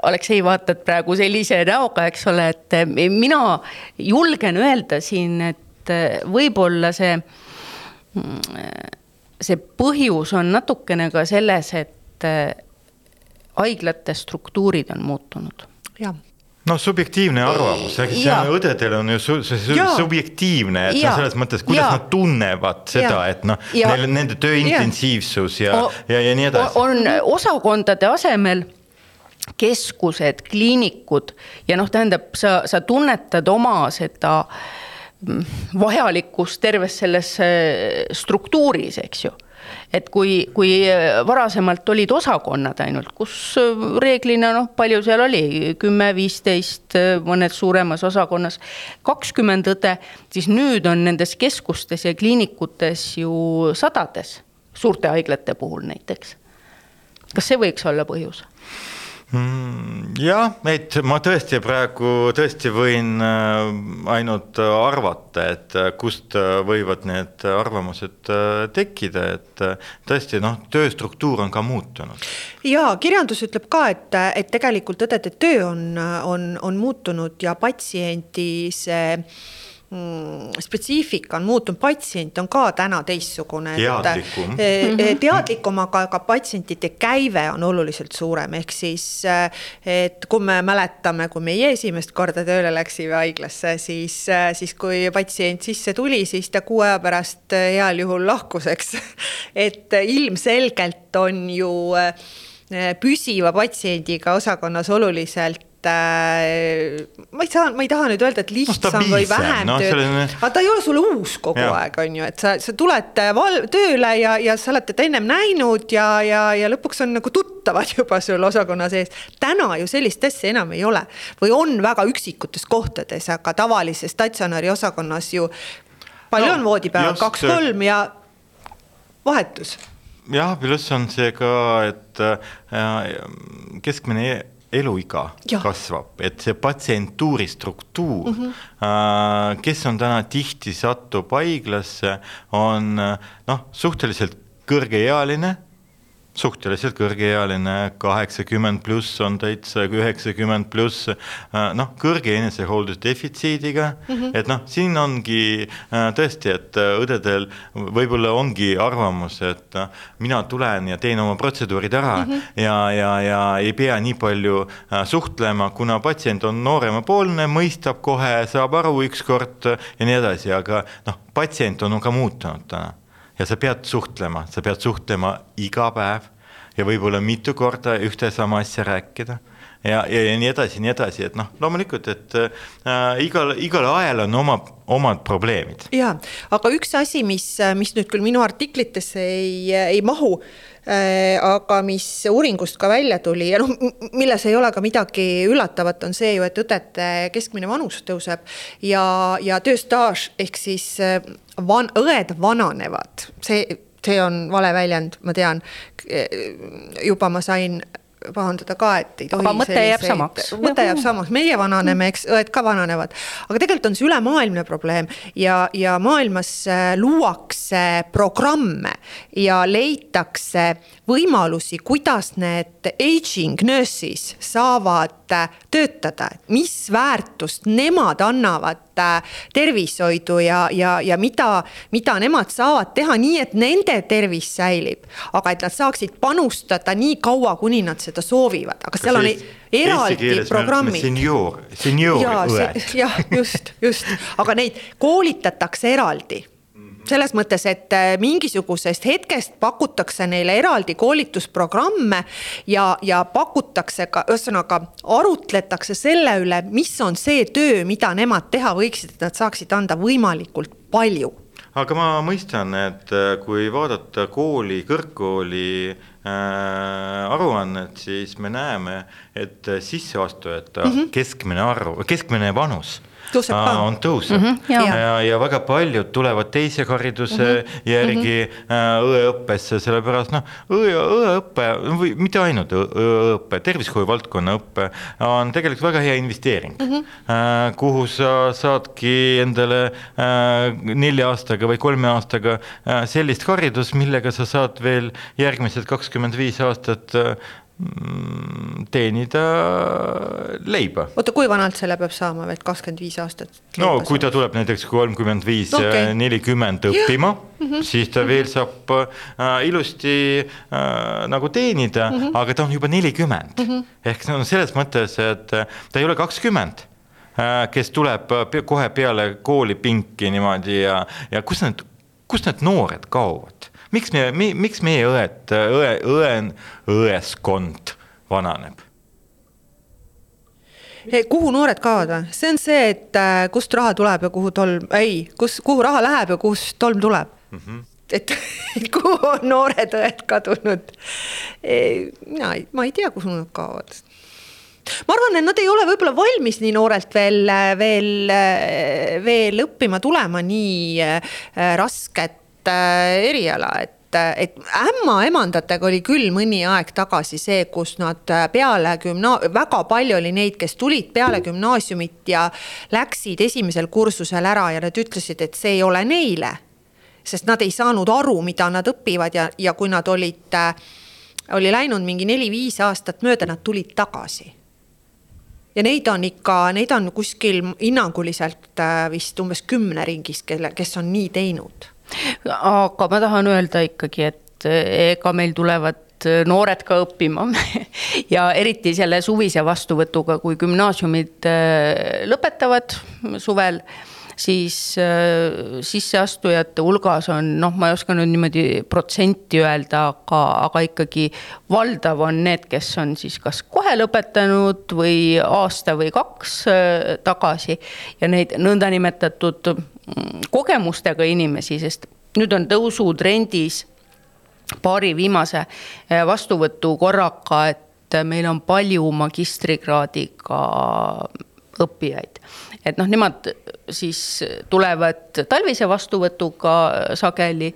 Aleksei vaatad praegu sellise näoga, eks ole, et mina julgen öelda siin, et võib-olla see, see põhjus on natukene ka selles, et haiglate struktuurid on muutunud. jah noh, subjektiivne arvamus, see on õdedel on ju su, see ja. subjektiivne, et noh, selles mõttes, kuidas ja. nad tunnevad seda, et noh, neil nende töö intensiivsus ja, ja, ja nii edasi. on osakondade asemel keskused, kliinikud ja noh, tähendab, sa, sa tunnetad oma seda mm, vajalikkust terves selles äh, struktuuris, eks ju et kui, kui varasemalt olid osakonnad ainult, kus reeglina noh, palju seal oli, kümme, viisteist, mõned suuremas osakonnas, kakskümmend õde, siis nüüd on nendes keskustes ja kliinikutes ju sadades, suurte haiglate puhul näiteks. kas see võiks olla põhjus? Mm, jah, et ma tõesti praegu tõesti võin äh, ainult arvata, et äh, kust äh, võivad need arvamused tekkida, et tõesti noh, tööstruktuur on ka muutunud. ja kirjandus ütleb ka, et, et tegelikult õdede töö on, on, on muutunud ja patsiendi see spetsiifika on muutunud, patsient on ka täna teistsugune. teadlikum. Mhm. teadlikum, aga ka patsientide käive on oluliselt suurem, ehk siis. et kui me mäletame, kui meie esimest korda tööle läksime haiglasse, siis, siis kui patsient sisse tuli, siis ta kuu aja pärast heal juhul lahkus, eks. et ilmselgelt on ju püsiva patsiendiga osakonnas oluliselt ma ei saa, ma ei taha nüüd öelda, et lihtsam no, või vähem no, tööd selline..., aga ta ei ole sulle uus kogu ja. aeg, on ju, et sa, sa tuled äh, val-, tööle ja, ja sa oled teda ennem näinud ja, ja, ja lõpuks on nagu tuttavad juba sul osakonna sees. täna ju sellist asja enam ei ole või on väga üksikutes kohtades, aga tavalises statsionääri osakonnas ju palju no, on voodipäeva, kaks-kolm ja vahetus. jah, pluss on see ka, et äh, keskmine eluiga ja. kasvab, et see patsientuuri struktuur mm, -hmm. kes on täna tihti satub haiglasse, on noh, suhteliselt kõrgeealine suhteliselt kõrgeealine, kaheksakümmend pluss on täitsa üheksakümmend pluss, äh, noh, kõrge enesehooldusdefitsiidiga mm, -hmm. et noh, siin ongi äh, tõesti, et äh, õdedel võib-olla ongi arvamus, et mina tulen ja teen oma protseduurid ära mm -hmm. ja, ja, ja ei pea nii palju suhtlema, kuna patsient on nooremapoolne, mõistab kohe, saab aru ükskord ja nii edasi, aga noh, patsient on ka muutunud täna ja sa pead suhtlema, sa pead suhtlema iga päev ja võib-olla mitu korda ühte sama asja rääkida. Ja, ja, ja nii edasi, nii edasi, et noh, loomulikult, et äh, igal, igal ajal on oma, omad probleemid. ja, aga üks asi, mis, mis nüüd küll minu artiklitesse ei, ei mahu äh,, aga mis uuringust ka välja tuli ja noh, milles ei ole ka midagi üllatavat, on see ju, et õdede keskmine vanus tõuseb ja, ja tööstaaž ehk siis äh, van-, õed vananevad, see see on vale väljend, ma tean. juba ma sain pahandada ka, et ei tohi. aga mõte jääb samaks. mõte jääb samaks, meie vananeme, eks õed ka vananevad, aga tegelikult on see ülemaailmne probleem ja, ja maailmas äh, luuakse programme ja leitakse võimalusi, kuidas need aging nurses saavad äh, töötada, mis väärtust nemad annavad tervishoidu ja, ja, ja mida, mida nemad saavad teha nii, et nende tervis säilib. aga et nad saaksid panustada nii kaua, kuni nad seda soovivad, aga seal on eraldi programmid. senioor, senioorid. jah, just, just, aga neid koolitatakse eraldi selles mõttes, et äh, mingisugusest hetkest pakutakse neile eraldi koolitusprogramme ja, ja pakutakse ka, ühesõnaga arutletakse selle üle, mis on see töö, mida nemad teha võiksid, et nad saaksid anda võimalikult palju aga ma mõistan, et äh, kui vaadata kooli, kõrgkooli äh, aruannet, siis me näeme, et sisseastujate mm -hmm. keskmine arv, keskmine vanus tõuseb ka. on tõuseb mm -hmm, ja, ja, ja väga paljud tulevad teise hariduse mm -hmm. järgi mm -hmm. õeõppesse, sellepärast noh, õe, õeõpe või mitte ainult õeõpe, tervishoiu valdkonna õpe on tegelikult väga hea investeering mm, -hmm. kuhu sa saadki endale nelja aastaga või kolme aastaga sellist haridust, millega sa saad veel järgmised kakskümmend viis aastat teenida leiba. oota, kui vanalt selle peab saama, et kakskümmend viis aastat? no kui ta tuleb näiteks kolmkümmend viis, nelikümmend õppima, mm -hmm. siis ta veel saab äh, ilusti äh, nagu teenida mm, -hmm. aga ta on juba nelikümmend mm -hmm.. ehk see on selles mõttes, et ta ei ole kakskümmend äh, kes tuleb kohe peale koolipinki niimoodi ja, ja kus need, kus need noored kaovad miks me, miks meie õed, õe, õe, õeskond vananeb? kuhu noored kaovad see on see, et äh, kust raha tuleb ja kuhu tolm, ei, kus, kuhu raha läheb ja kust tolm tuleb mm. -hmm. et kuhu on noored õed kadunud? mina ei, ma ei tea, kuhu nad kaovad ma arvan, et nad ei ole võib-olla valmis nii noorelt veel, veel, veel õppima tulema nii äh, rasket eriala, et et ämmaemandatega oli küll mõni aeg tagasi see, kus nad äh, peale gümna-, väga palju oli neid, kes tulid peale gümnaasiumit ja läksid esimesel kursusel ära ja nad ütlesid, et see ei ole neile. sest nad ei saanud aru, mida nad õpivad ja, ja kui nad olid, äh, oli läinud mingi neli-viis aastat mööda, nad tulid tagasi ja neid on ikka, neid on kuskil hinnanguliselt vist umbes kümne ringis, kelle, kes on nii teinud aga ma tahan öelda ikkagi, et eh, ega meil tulevad eh, noored ka õppima ja eriti selle suvise vastuvõtuga, kui gümnaasiumid eh, lõpetavad suvel siis sisseastujate hulgas on noh, ma ei oska nüüd niimoodi protsenti öelda, aga, aga ikkagi valdav on need, kes on siis kas kohe lõpetanud või aasta või kaks tagasi. ja neid nõndanimetatud kogemustega inimesi, sest nüüd on tõusutrendis paari viimase äh, vastuvõtu korraga, et meil on palju magistrikraadiga õppijaid et noh, nemad siis tulevad talvise vastuvõtuga sageli.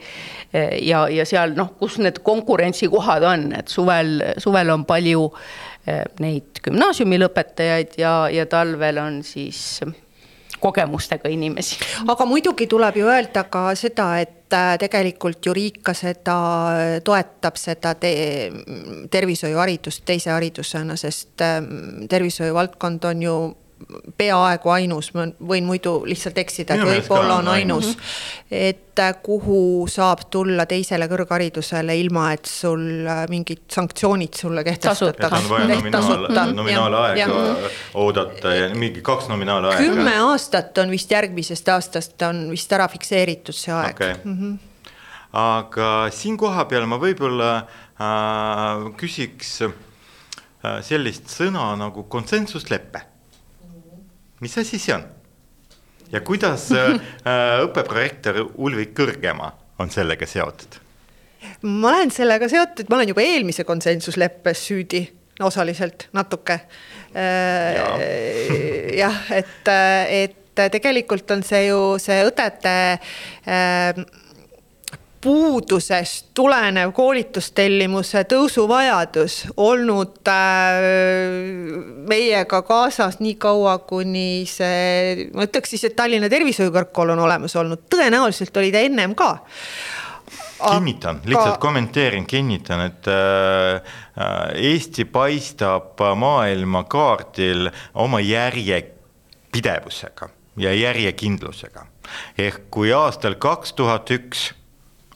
ja, ja seal noh, kus need konkurentsikohad on, et suvel, suvel on palju eh, neid gümnaasiumi lõpetajaid ja, ja talvel on siis kogemustega inimesi. aga muidugi tuleb ju öelda ka seda, et äh, tegelikult ju riik ka seda toetab seda te tervishoiuharidust teise haridusena, sest ähm, tervishoiu valdkond on ju peaaegu ainus, ma võin muidu lihtsalt eksida, et võib-olla on ainus. et äh, kuhu saab tulla teisele kõrgharidusele ilma, et sul äh, mingid sanktsioonid sulle kehtestatakse. on vaja nominaal, nominaalaega oodata ja mingi kaks nominaalaega. kümme aastat on vist järgmisest aastast on vist ära fikseeritud see aeg. Okay.. Mm -hmm. aga siin kohapeal ma võib-olla äh, küsiks äh, sellist sõna nagu konsensuslepe mis asi see on? ja kuidas äh, äh, õppeprorektor Ulvik Kõrgemaa on sellega seotud? ma olen sellega seotud, ma olen juba eelmise konsensusleppes süüdi osaliselt natuke. Äh, jah, et, et tegelikult on see ju see õdede puudusest tulenev koolitustellimuse tõusuvajadus olnud äh, meiega kaasas nii kaua, kuni see, ma ütleks siis, et Tallinna Tervishoiu Kõrgkool on olemas olnud, tõenäoliselt oli ta ennem ka kinnitan, lihtsalt kommenteerin, kinnitan, et äh, Eesti paistab maailmakaardil oma järjepidevusega ja järjekindlusega. ehk kui aastal kaks tuhat üks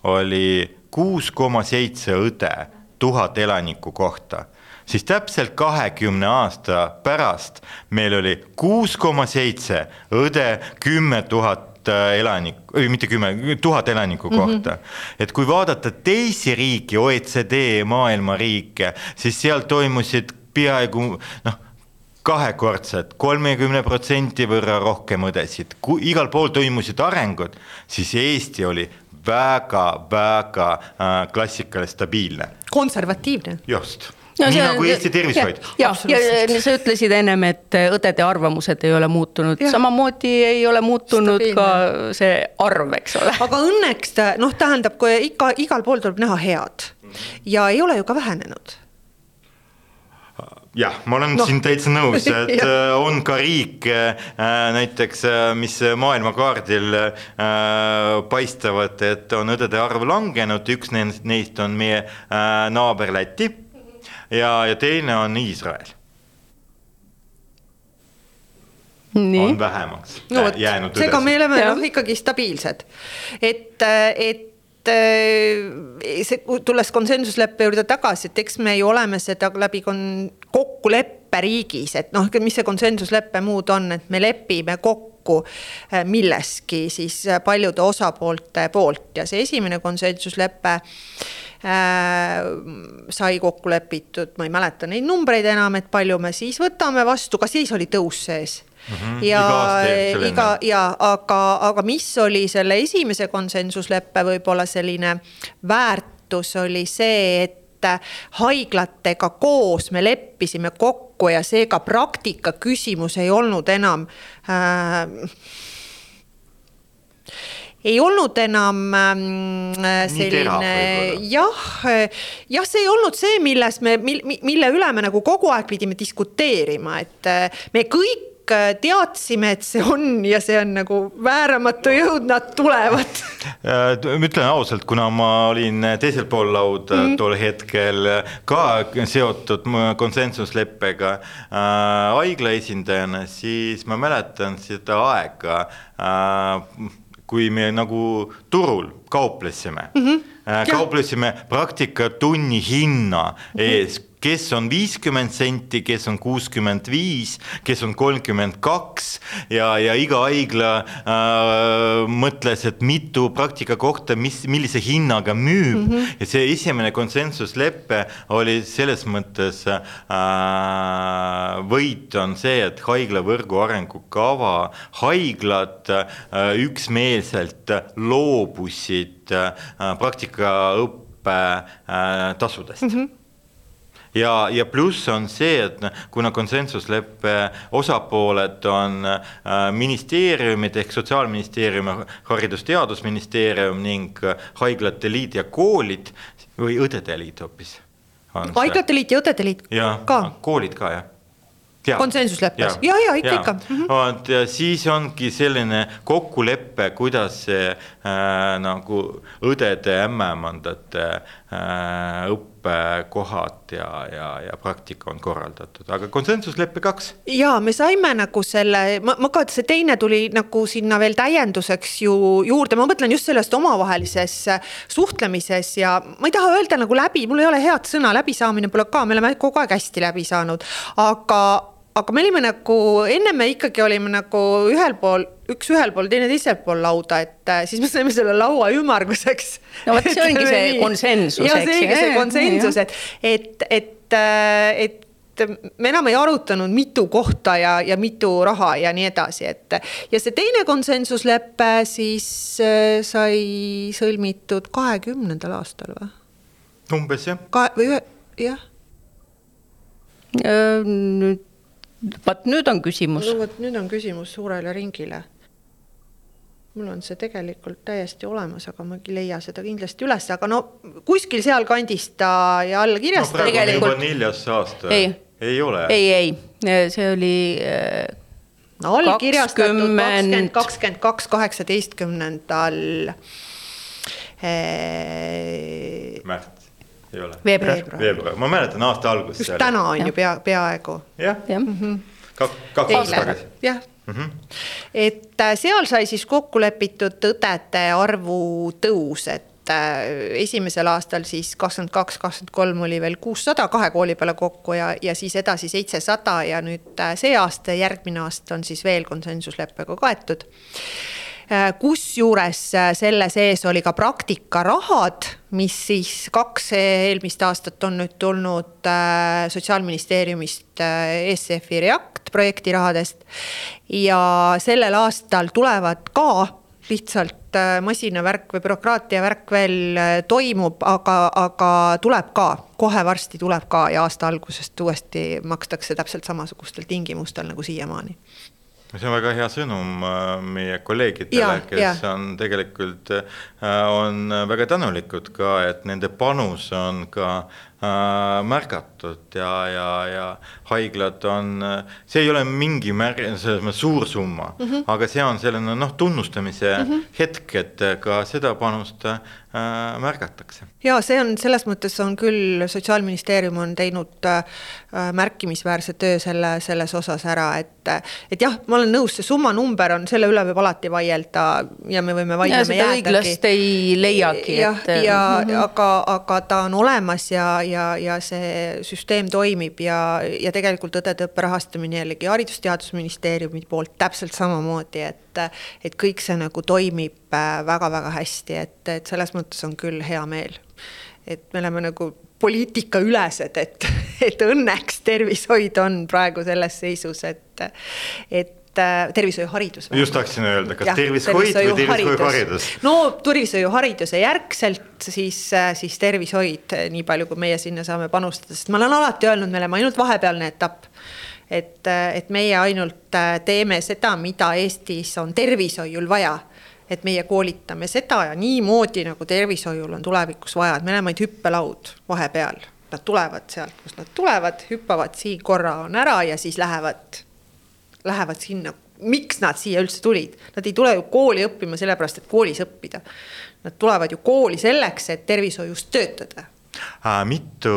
oli kuus koma seitse õde tuhat elaniku kohta, siis täpselt kahekümne aasta pärast meil oli kuus koma seitse õde kümme tuhat äh, elanikku, mitte kümme, tuhat elaniku mhm. kohta mm. -hmm. et kui vaadata teisi riike, OECD maailma riike, siis seal toimusid peaaegu noh kahekordselt, kolmekümne protsendi võrra rohkem õdesid, kui igal pool toimusid arengud, siis Eesti oli väga-väga äh, klassikaline, stabiilne. konservatiivne. just no, nii see, nagu Eesti tervishoid. ja, ja, ja sa ütlesid ennem, et õdede arvamused ei ole muutunud, samamoodi ei ole muutunud Stabiilne. ka see arv, eks ole. aga õnneks ta noh, tähendab, kui ikka igal pool tuleb näha head ja ei ole ju ka vähenenud jah, ma olen no. siin täitsa nõus, et äh, on ka riike äh, näiteks, äh, mis maailmakaardil paistavad, et on õdede arv langenud, üks neist on meie naaber Läti ja, ja teine on Iisrael. on vähemaks no, jäänud. seega me oleme noh, ikkagi stabiilsed, et et see, tulles konsensusleppe juurde tagasi, et eks me ju oleme seda läbi kon-, kokkuleppe riigis, et noh, mis see konsensuslepe muud on, et me lepime kokku äh, milleski siis paljude osapoolte poolt. Ja see esimene konsensuslepe äh, sai kokku lepitud, ma ei mäleta neid numbreid enam, et palju me siis võtame vastu, ka siis oli tõus sees Mm -hmm. ja iga, iga ja aga, aga mis oli selle esimese konsensusleppe võib-olla selline väärtus oli see, et haiglatega koos me leppisime kokku ja seega praktika küsimus ei olnud enam äh, ei olnud enam äh, selline jah, jah, see ei olnud see, milles me, mille üle me nagu kogu aeg pidime diskuteerima, et äh, me kõik kõik äh, teadsime, et see on ja see on nagu vääramatu jõud, nad tulevad. Äh, ütlen ausalt, kuna ma olin teisel pool lauda mm. tol hetkel ka seotud konsensusleppega äh, haigla esindajana, siis ma mäletan seda aega äh, kui me nagu turul kauplesime mm. -hmm. kauplesime praktikatunni hinna mhm. ees kes on viiskümmend senti, kes on kuuskümmend viis, kes on kolmkümmend kaks ja, ja iga haigla äh, mõtles, et mitu praktikakohta, mis, millise hinnaga müüb mm. -hmm. ja see esimene konsensuslepe oli selles mõttes äh, võit on see, et haiglavõrgu arengukava haiglad äh, üksmeelselt loobusid äh, praktikaõppe äh, tasudest mm. -hmm ja, ja pluss on see, et kuna konsensusleppe osapooled on äh, ministeeriumid ehk Sotsiaalministeerium, Haridus-Teadusministeerium ning Haiglate Liit ja koolid või Õdede Liit hoopis. haiglate liit ja Õdede Liit ka. koolid ka jah konsensusleppes ja, ja, ja ikka, ikka. Mm -hmm. vot ja siis ongi selline kokkulepe, kuidas see äh, nagu õdede ämmemandate äh, õppekohad ja, ja, ja praktika on korraldatud, aga konsensuslepe kaks. ja me saime nagu selle, ma, ma ka, see teine tuli nagu sinna veel täienduseks ju juurde, ma mõtlen just sellest omavahelises suhtlemises ja ma ei taha öelda nagu läbi, mul ei ole head sõna, läbisaamine pole ka, me oleme kogu aeg hästi läbi saanud, aga aga me olime nagu, enne me ikkagi olime nagu ühel pool, üks ühel pool, teine teisel pool lauda, et äh, siis me saime selle laua ümmarguseks. no vot, see ongi see konsensus, eks. ja see ongi see konsensus, et, et, et, äh, et me enam ei arutanud mitu kohta ja, ja mitu raha ja nii edasi, et. ja see teine konsensuslepe siis äh, sai sõlmitud kahekümnendal aastal või? umbes jah. ka või ühe, jah. nüüd vot nüüd on küsimus. no vot nüüd on küsimus suurele ringile. mul on see tegelikult täiesti olemas, aga ma ei leia seda kindlasti üles, aga no kuskil sealkandis ta ja all kirjas no,. tegelikult neljas aasta. ei, ei ole. ei, ei, see oli äh, no allkirjastatud kakskümmend, kakskümmend kaks, kaheksateistkümnendal. märts ei ole? veebruar. veebruar, ma mäletan aasta algust. just täna on ja. ju pea, peaaegu. jah ja. mm -hmm. Kak, kaks aastat tagasi. jah mm. -hmm. et seal sai siis kokku lepitud õdede arvu tõus, et esimesel aastal siis kakskümmend kaks, kakskümmend kolm oli veel kuussada kahe kooli peale kokku ja, ja siis edasi seitsesada ja nüüd see aasta, järgmine aasta on siis veel konsensusleppega kaetud Äh, kusjuures äh, selle sees oli ka praktikarahad, mis siis kaks eelmist aastat on nüüd tulnud äh, Sotsiaalministeeriumist ESF-i React projekti rahadest. ja sellel aastal tulevad ka lihtsalt masinavärk või bürokraatia värk veel toimub, aga, aga tuleb ka, kohe varsti tuleb ka ja aasta algusest uuesti makstakse täpselt samasugustel tingimustel nagu siiamaani see on väga hea sõnum äh, meie kolleegidele, kes ja. on tegelikult, äh, on väga tänulikud ka, et nende panus on ka äh, märgatud ja, ja, ja haiglad on, see ei ole mingi märg-, selles mõttes suur summa mm, -hmm. aga see on selline noh, tunnustamise mm -hmm. hetk, et ka seda panust äh, märgatakse. ja see on selles mõttes on küll Sotsiaalministeerium on teinud äh, märkimisväärse töö selle, selles osas ära, et, et jah, ma olen nõus, see summa number on, selle üle võib alati vaielda ja me võime vaidlema jäädagi. õiglast ei leiagi. jah, ja, ja mm -hmm. aga, aga ta on olemas ja, ja, ja see süsteem toimib ja, ja tegelikult õdede õppe rahastamine jällegi Haridus-Teadusministeeriumi poolt täpselt samamoodi, et, et kõik see nagu toimib väga-väga äh, hästi, et, et selles mõttes on küll hea meel. et me oleme nagu poliitikaülesed, et, et õnneks tervishoid on praegu selles seisus, et, et äh, tervishoiuharidus. just tahtsin öelda, kas tervishoid või tervishoiuharidus? no tervishoiuhariduse järgselt siis, äh, siis tervishoid, nii palju, kui meie sinna saame panustada, sest ma olen alati öelnud, me oleme ainult vahepealne etapp et, et meie ainult äh, teeme seda, mida Eestis on tervishoiul vaja. et meie koolitame seda ja niimoodi, nagu tervishoiul on tulevikus vaja, et me oleme ainult hüppelaud vahepeal. Nad tulevad sealt, kust nad tulevad, hüppavad siin korra on ära ja siis lähevad, lähevad sinna. miks nad siia üldse tulid? Nad ei tule ju kooli õppima sellepärast, et koolis õppida. Nad tulevad ju kooli selleks, et tervishoius töötada mitu,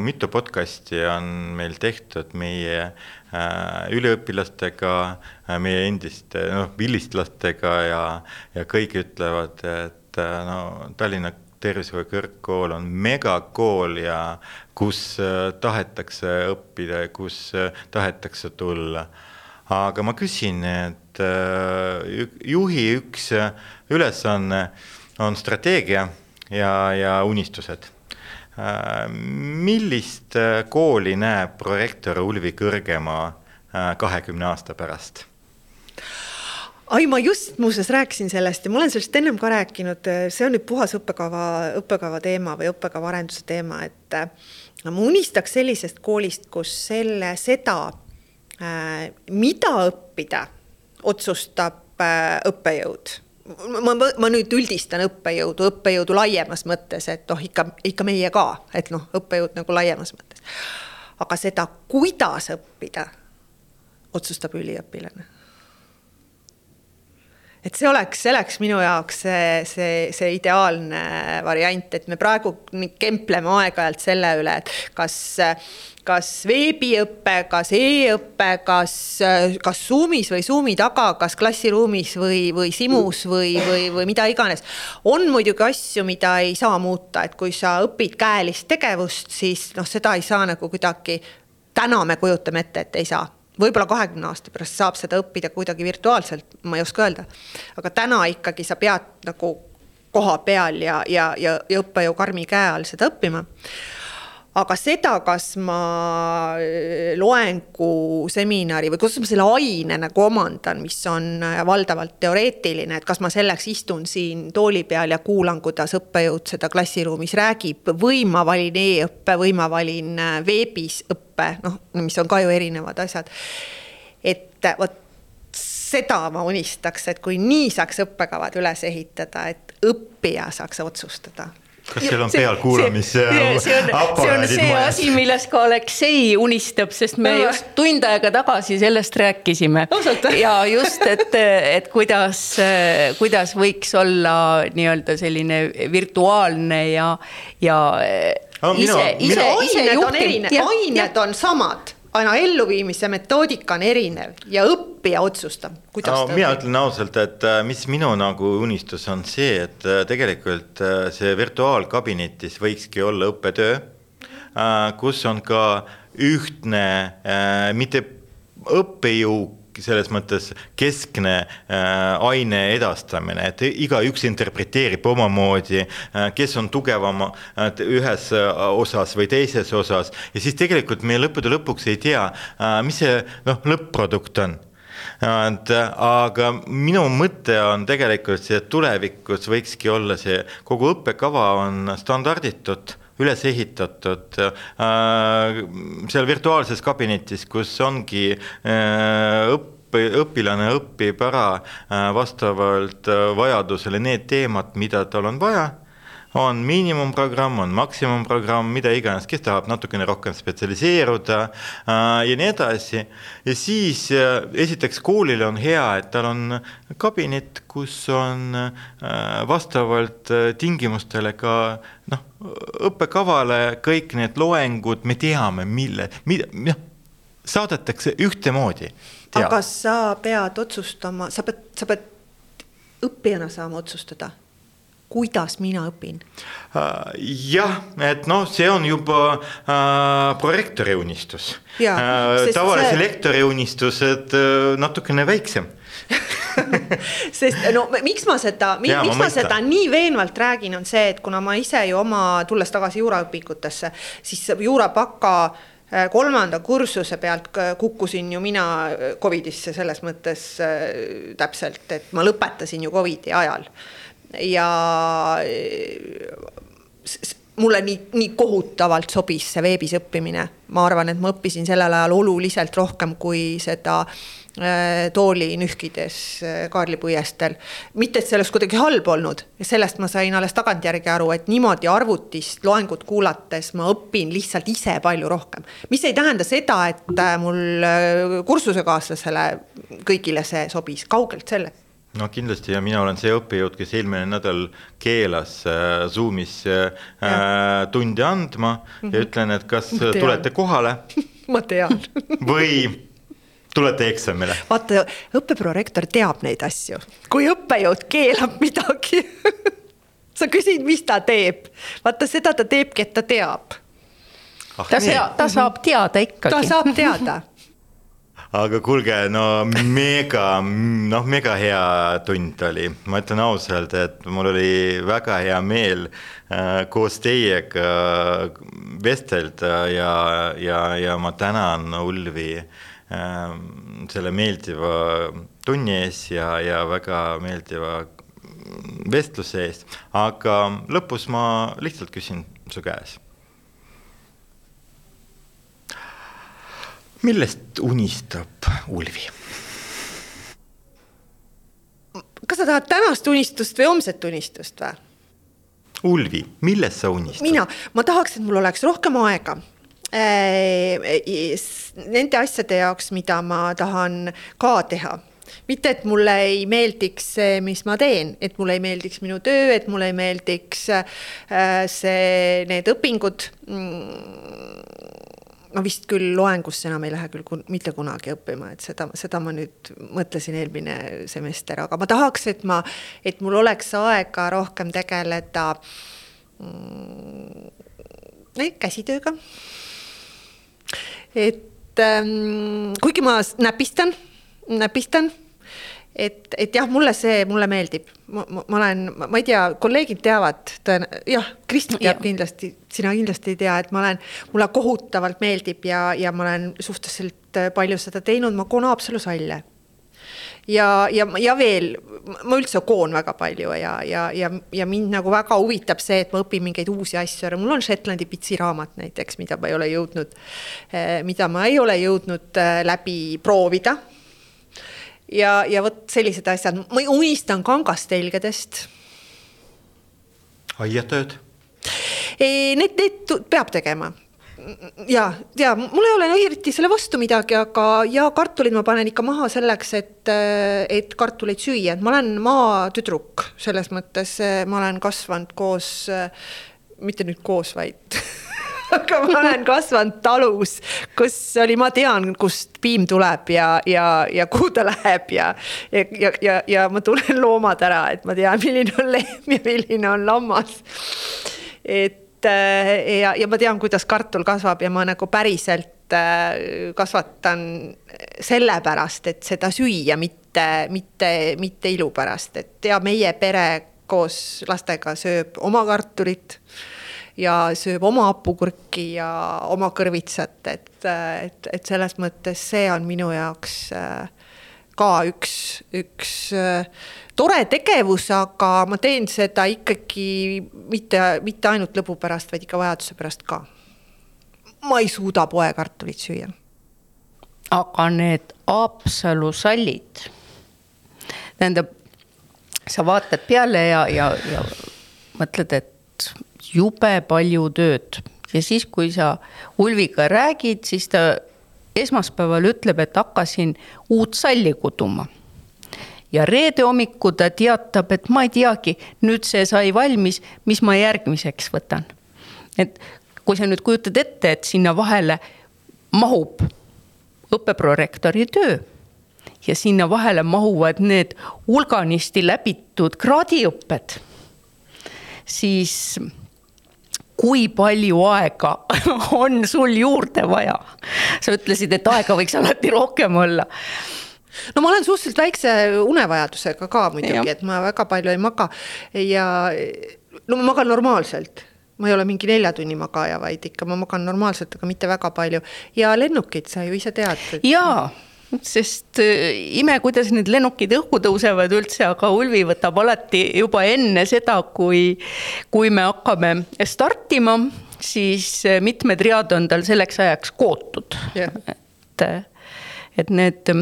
mitu podcast'i on meil tehtud meie äh, üliõpilastega, äh, meie endiste noh, vilistlastega ja, ja kõik ütlevad, et äh, no Tallinna Tervishoiu Kõrgkool on megakool ja kus tahetakse õppida ja kus tahetakse tulla. aga ma küsin, et juhi üks ülesanne on strateegia ja, ja unistused millist äh, kooli näeb prorektor Ulvi Kõrgemaa äh, kahekümne aasta pärast? ai, ma just muuseas rääkisin sellest ja ma olen sellest ennem ka rääkinud, see on nüüd puhas õppekava, õppekava teema või õppekava arenduse teema, et ma unistaks sellisest koolist, kus selle, seda, mida õppida, otsustab õppejõud ma, ma, nüüd üldistan õppejõudu, õppejõudu laiemas mõttes, et noh, ikka, ikka meie ka, et noh, õppejõud nagu laiemas mõttes. aga seda, kuidas õppida, otsustab üliõpilane et see oleks, see oleks minu jaoks see, see, see ideaalne variant, et me praegu kempleme aeg-ajalt selle üle, et kas, kas veebiõpe, kas e-õpe, kas, kas Zoom'is või Zoom'i taga, kas klassiruumis või, või Simus või, või, või mida iganes. on muidugi asju, mida ei saa muuta, et kui sa õpid käelist tegevust, siis noh, seda ei saa nagu kuidagi, täna me kujutame ette, et ei saa võib-olla kahekümne aasta pärast saab seda õppida kuidagi virtuaalselt, ma ei oska öelda. aga täna ikkagi sa pead nagu koha peal ja, ja, ja, ja õppejõu karmi käe all seda õppima aga seda, kas ma äh, loengu, seminari või kuidas ma selle aine nagu omandan, mis on äh, valdavalt teoreetiline, et kas ma selleks istun siin tooli peal ja kuulan, kuidas õppejõud seda klassiruumis räägib või ma valin e-õppe või ma valin äh, veebis õppe, noh, mis on ka ju erinevad asjad. et vot seda ma unistaks, et kui nii saaks õppekavad üles ehitada, et õppija saaks otsustada kas seal on pealkuulamise aparaadid see on see majas? asi, millest ka Aleksei unistab, sest me no. just tund aega tagasi sellest rääkisime. ja just, et, et kuidas, kuidas võiks olla nii-öelda selline virtuaalne ja, ja no, ise, ise, ise juhtiv. ained on samad aina elluviimise metoodika on erinev ja õppija otsustab, kuidas no, mina õpib. ütlen ausalt, et äh, mis minu nagu unistus on see, et äh, tegelikult äh, see virtuaalkabinetis võikski olla õppetöö, kus on ka ühtne, mitte õppejõu selles mõttes keskne äh, aine edastamine, et igaüks interpreteerib omamoodi äh,, kes on tugevam äh, ühes osas või teises osas. Ja siis tegelikult me lõppude lõpuks ei tea mis see noh, lõpp-produkt on. Et aga minu mõte on tegelikult see, et tulevikus võikski olla see, kogu õppekava on standarditud üles ehitatud äh, seal virtuaalses kabinetis, kus ongi äh, õppe, õpilane õpib ära äh, vastavalt vajadusele need teemad, mida tal on vaja on miinimumprogramm, on maksimumprogramm, mida iganes, kes tahab natukene rohkem spetsialiseeruda äh, ja nii edasi. ja siis äh, esiteks koolil on hea, et tal on kabinet, kus on äh, vastavalt tingimustele ka noh, õppekavale kõik need loengud, me teame, mille, mida, noh, saadetakse ühtemoodi. aga sa pead otsustama, sa pead, sa pead õppijana saama otsustada kuidas mina õpin? Äh, jah, et noh, see on juba äh, prorektori unistus. Äh, tavalise see... lektori unistused äh, natukene väiksem sest no miks ma seda, miks ma, ma seda nii veenvalt räägin, on see, et kuna ma ise ju oma, tulles tagasi juuraõpikutesse, siis juurabaka äh, kolmanda kursuse pealt kukkusin ju mina Covidisse selles mõttes äh, täpselt, et ma lõpetasin ju Covidi ajal ja mulle nii, nii kohutavalt sobis see veebis õppimine. ma arvan, et ma õppisin sellel ajal oluliselt rohkem kui seda äh, tooli nühkides äh, Kaarli puiesteel. mitte, et see oleks kuidagi halb olnud, sellest ma sain alles tagantjärgi aru, et niimoodi arvutist loengut kuulates ma õpin lihtsalt ise palju rohkem. mis ei tähenda seda, et äh, mul kursusekaaslasele kõigile see sobis, kaugelt sellest no kindlasti ja mina olen see õppejõud, kes eelmine nädal keelas äh, Zoomis äh, tundi andma mm -hmm. ja mhm. ütlen, et kas tulete kohale ma tean või tulete eksamile. vaata, õppeprorektor teab neid asju, kui õppejõud keelab midagi sa küsid, mis ta teeb, vaata seda ta teebki, et ta teab ah,. ta saab, ta saab teada ikkagi. ta saab teada aga kuulge, no mega, noh, mega hea tund oli, ma ütlen ausalt, et mul oli väga hea meel äh, koos teiega vestelda ja, ja, ja ma tänan Ulvi äh, selle meeldiva tunni ees ja, ja väga meeldiva vestluse eest, aga lõpus ma lihtsalt küsin su käes millest unistab Ulvi? kas sa tahad tänast unistust või homset unistust või? Ulvi, millest sa unistad? mina, ma tahaks, et mul oleks rohkem aega nende asjade jaoks, mida ma tahan ka teha mitte, et mulle ei meeldiks see, mis ma teen, et mulle ei meeldiks minu töö, et mulle ei meeldiks see, need õpingud mm, ma vist küll loengusse enam ei lähe küll kun, mitte kunagi õppima, et seda, seda ma nüüd mõtlesin eelmine semester, aga ma tahaks, et ma, et mul oleks aega rohkem tegeleda mm, käsitööga. et ähm, kuigi ma näpistan, näpistan et, et jah, mulle see, mulle meeldib, ma, olen, ma ei tea, kolleegid teavad, jah, Kristi teab ja. kindlasti, sina kindlasti ei tea, et ma olen, mulle kohutavalt meeldib ja, ja ma olen suhteliselt palju seda teinud, ma koon Haapsalu salle. ja, ja, ja veel, ma üldse koon väga palju ja, ja, ja, ja mind nagu väga huvitab see, et ma õpin mingeid uusi asju ära, mul on Shetlandi pitsi raamat näiteks, mida ma ei ole jõudnud, eh, mida ma ei ole jõudnud eh, läbi proovida ja, ja vot sellised asjad, ma unistan kangastelgedest. aiatööd? Need, need peab tegema ja, ja mul ei ole eriti selle vastu midagi, aga ja kartulid ma panen ikka maha selleks, et, et kartuleid süüa, et ma olen maatüdruk selles mõttes, ma olen kasvanud koos, mitte nüüd koos, vaid aga ma olen kasvanud talus, kus oli, ma tean, kust piim tuleb ja, ja, ja kuhu ta läheb ja, ja, ja, ja, ja ma tunnen loomad ära, et ma tean, milline on lehm ja milline on lammas. et äh, ja, ja ma tean, kuidas kartul kasvab ja ma nagu päriselt äh, kasvatan sellepärast, et seda süüa, mitte, mitte, mitte ilu pärast, et ja meie pere koos lastega sööb oma kartulit ja sööb oma hapukurki ja oma kõrvitsat, et, et, et selles mõttes see on minu jaoks äh, ka üks, üks äh, tore tegevus, aga ma teen seda ikkagi mitte, mitte ainult lõbu pärast, vaid ikka vajaduse pärast ka. ma ei suuda poekartulit süüa. aga need Haapsalu sallid, tähendab, sa vaatad peale ja, ja, ja mõtled, et jube palju tööd ja siis, kui sa Ulviga räägid, siis ta esmaspäeval ütleb, et hakkasin uut salli kuduma. ja reede hommikul ta teatab, et ma ei teagi, nüüd see sai valmis, mis ma järgmiseks võtan. et kui sa nüüd kujutad ette, et sinna vahele mahub õppeprorektori töö ja sinna vahele mahuvad need hulganisti läbitud kraadiõpped, siis kui palju aega on sul juurde vaja? sa ütlesid, et aega võiks alati rohkem olla. No ma olen suhteliselt väikse unevajadusega ka muidugi, et ma väga palju ei maga. Ja no ma magan normaalselt. Ma ei ole mingi nelja tunni magaja, vaid ikka ma magan normaalselt, aga mitte väga palju. Ja lennukid, sa ju ise tead et.... jaa sest äh, ime, kuidas need lennukid õhku tõusevad üldse, aga Ulvi võtab alati juba enne seda, kui, kui me hakkame startima, siis äh, mitmed read on tal selleks ajaks kootud. Yeah.. et, et need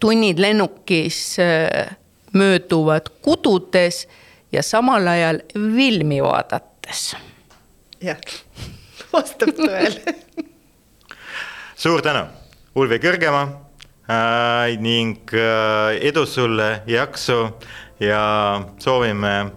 tunnid lennukis äh, mööduvad kududes ja samal ajal filmi vaadates. jah, vastab tõele. Suur tänu, Ulvi Kõrgemaa äh, ning äh, edu sulle, jaksu ja soovime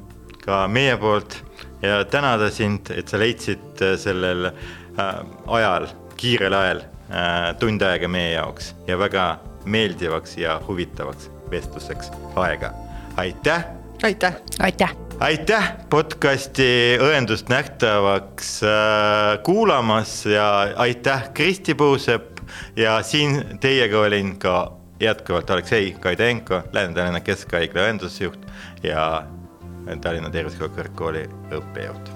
ka meie poolt ja tänada sind, et sa leidsid äh, sellel äh, ajal, kiirel ajal äh, tund aega meie jaoks ja väga meeldivaks ja huvitavaks vestluseks aega. aitäh. aitäh. aitäh aitäh podcasti Õendust nähtavaks äh, kuulamas ja aitäh Kristi Puusepp ja siin teiega olin ka jätkuvalt Aleksei Kaidenko, Lääne-Tallinna Keskhaigla õendusjuht ja Tallinna Tervisekõrgkooli õppejõud.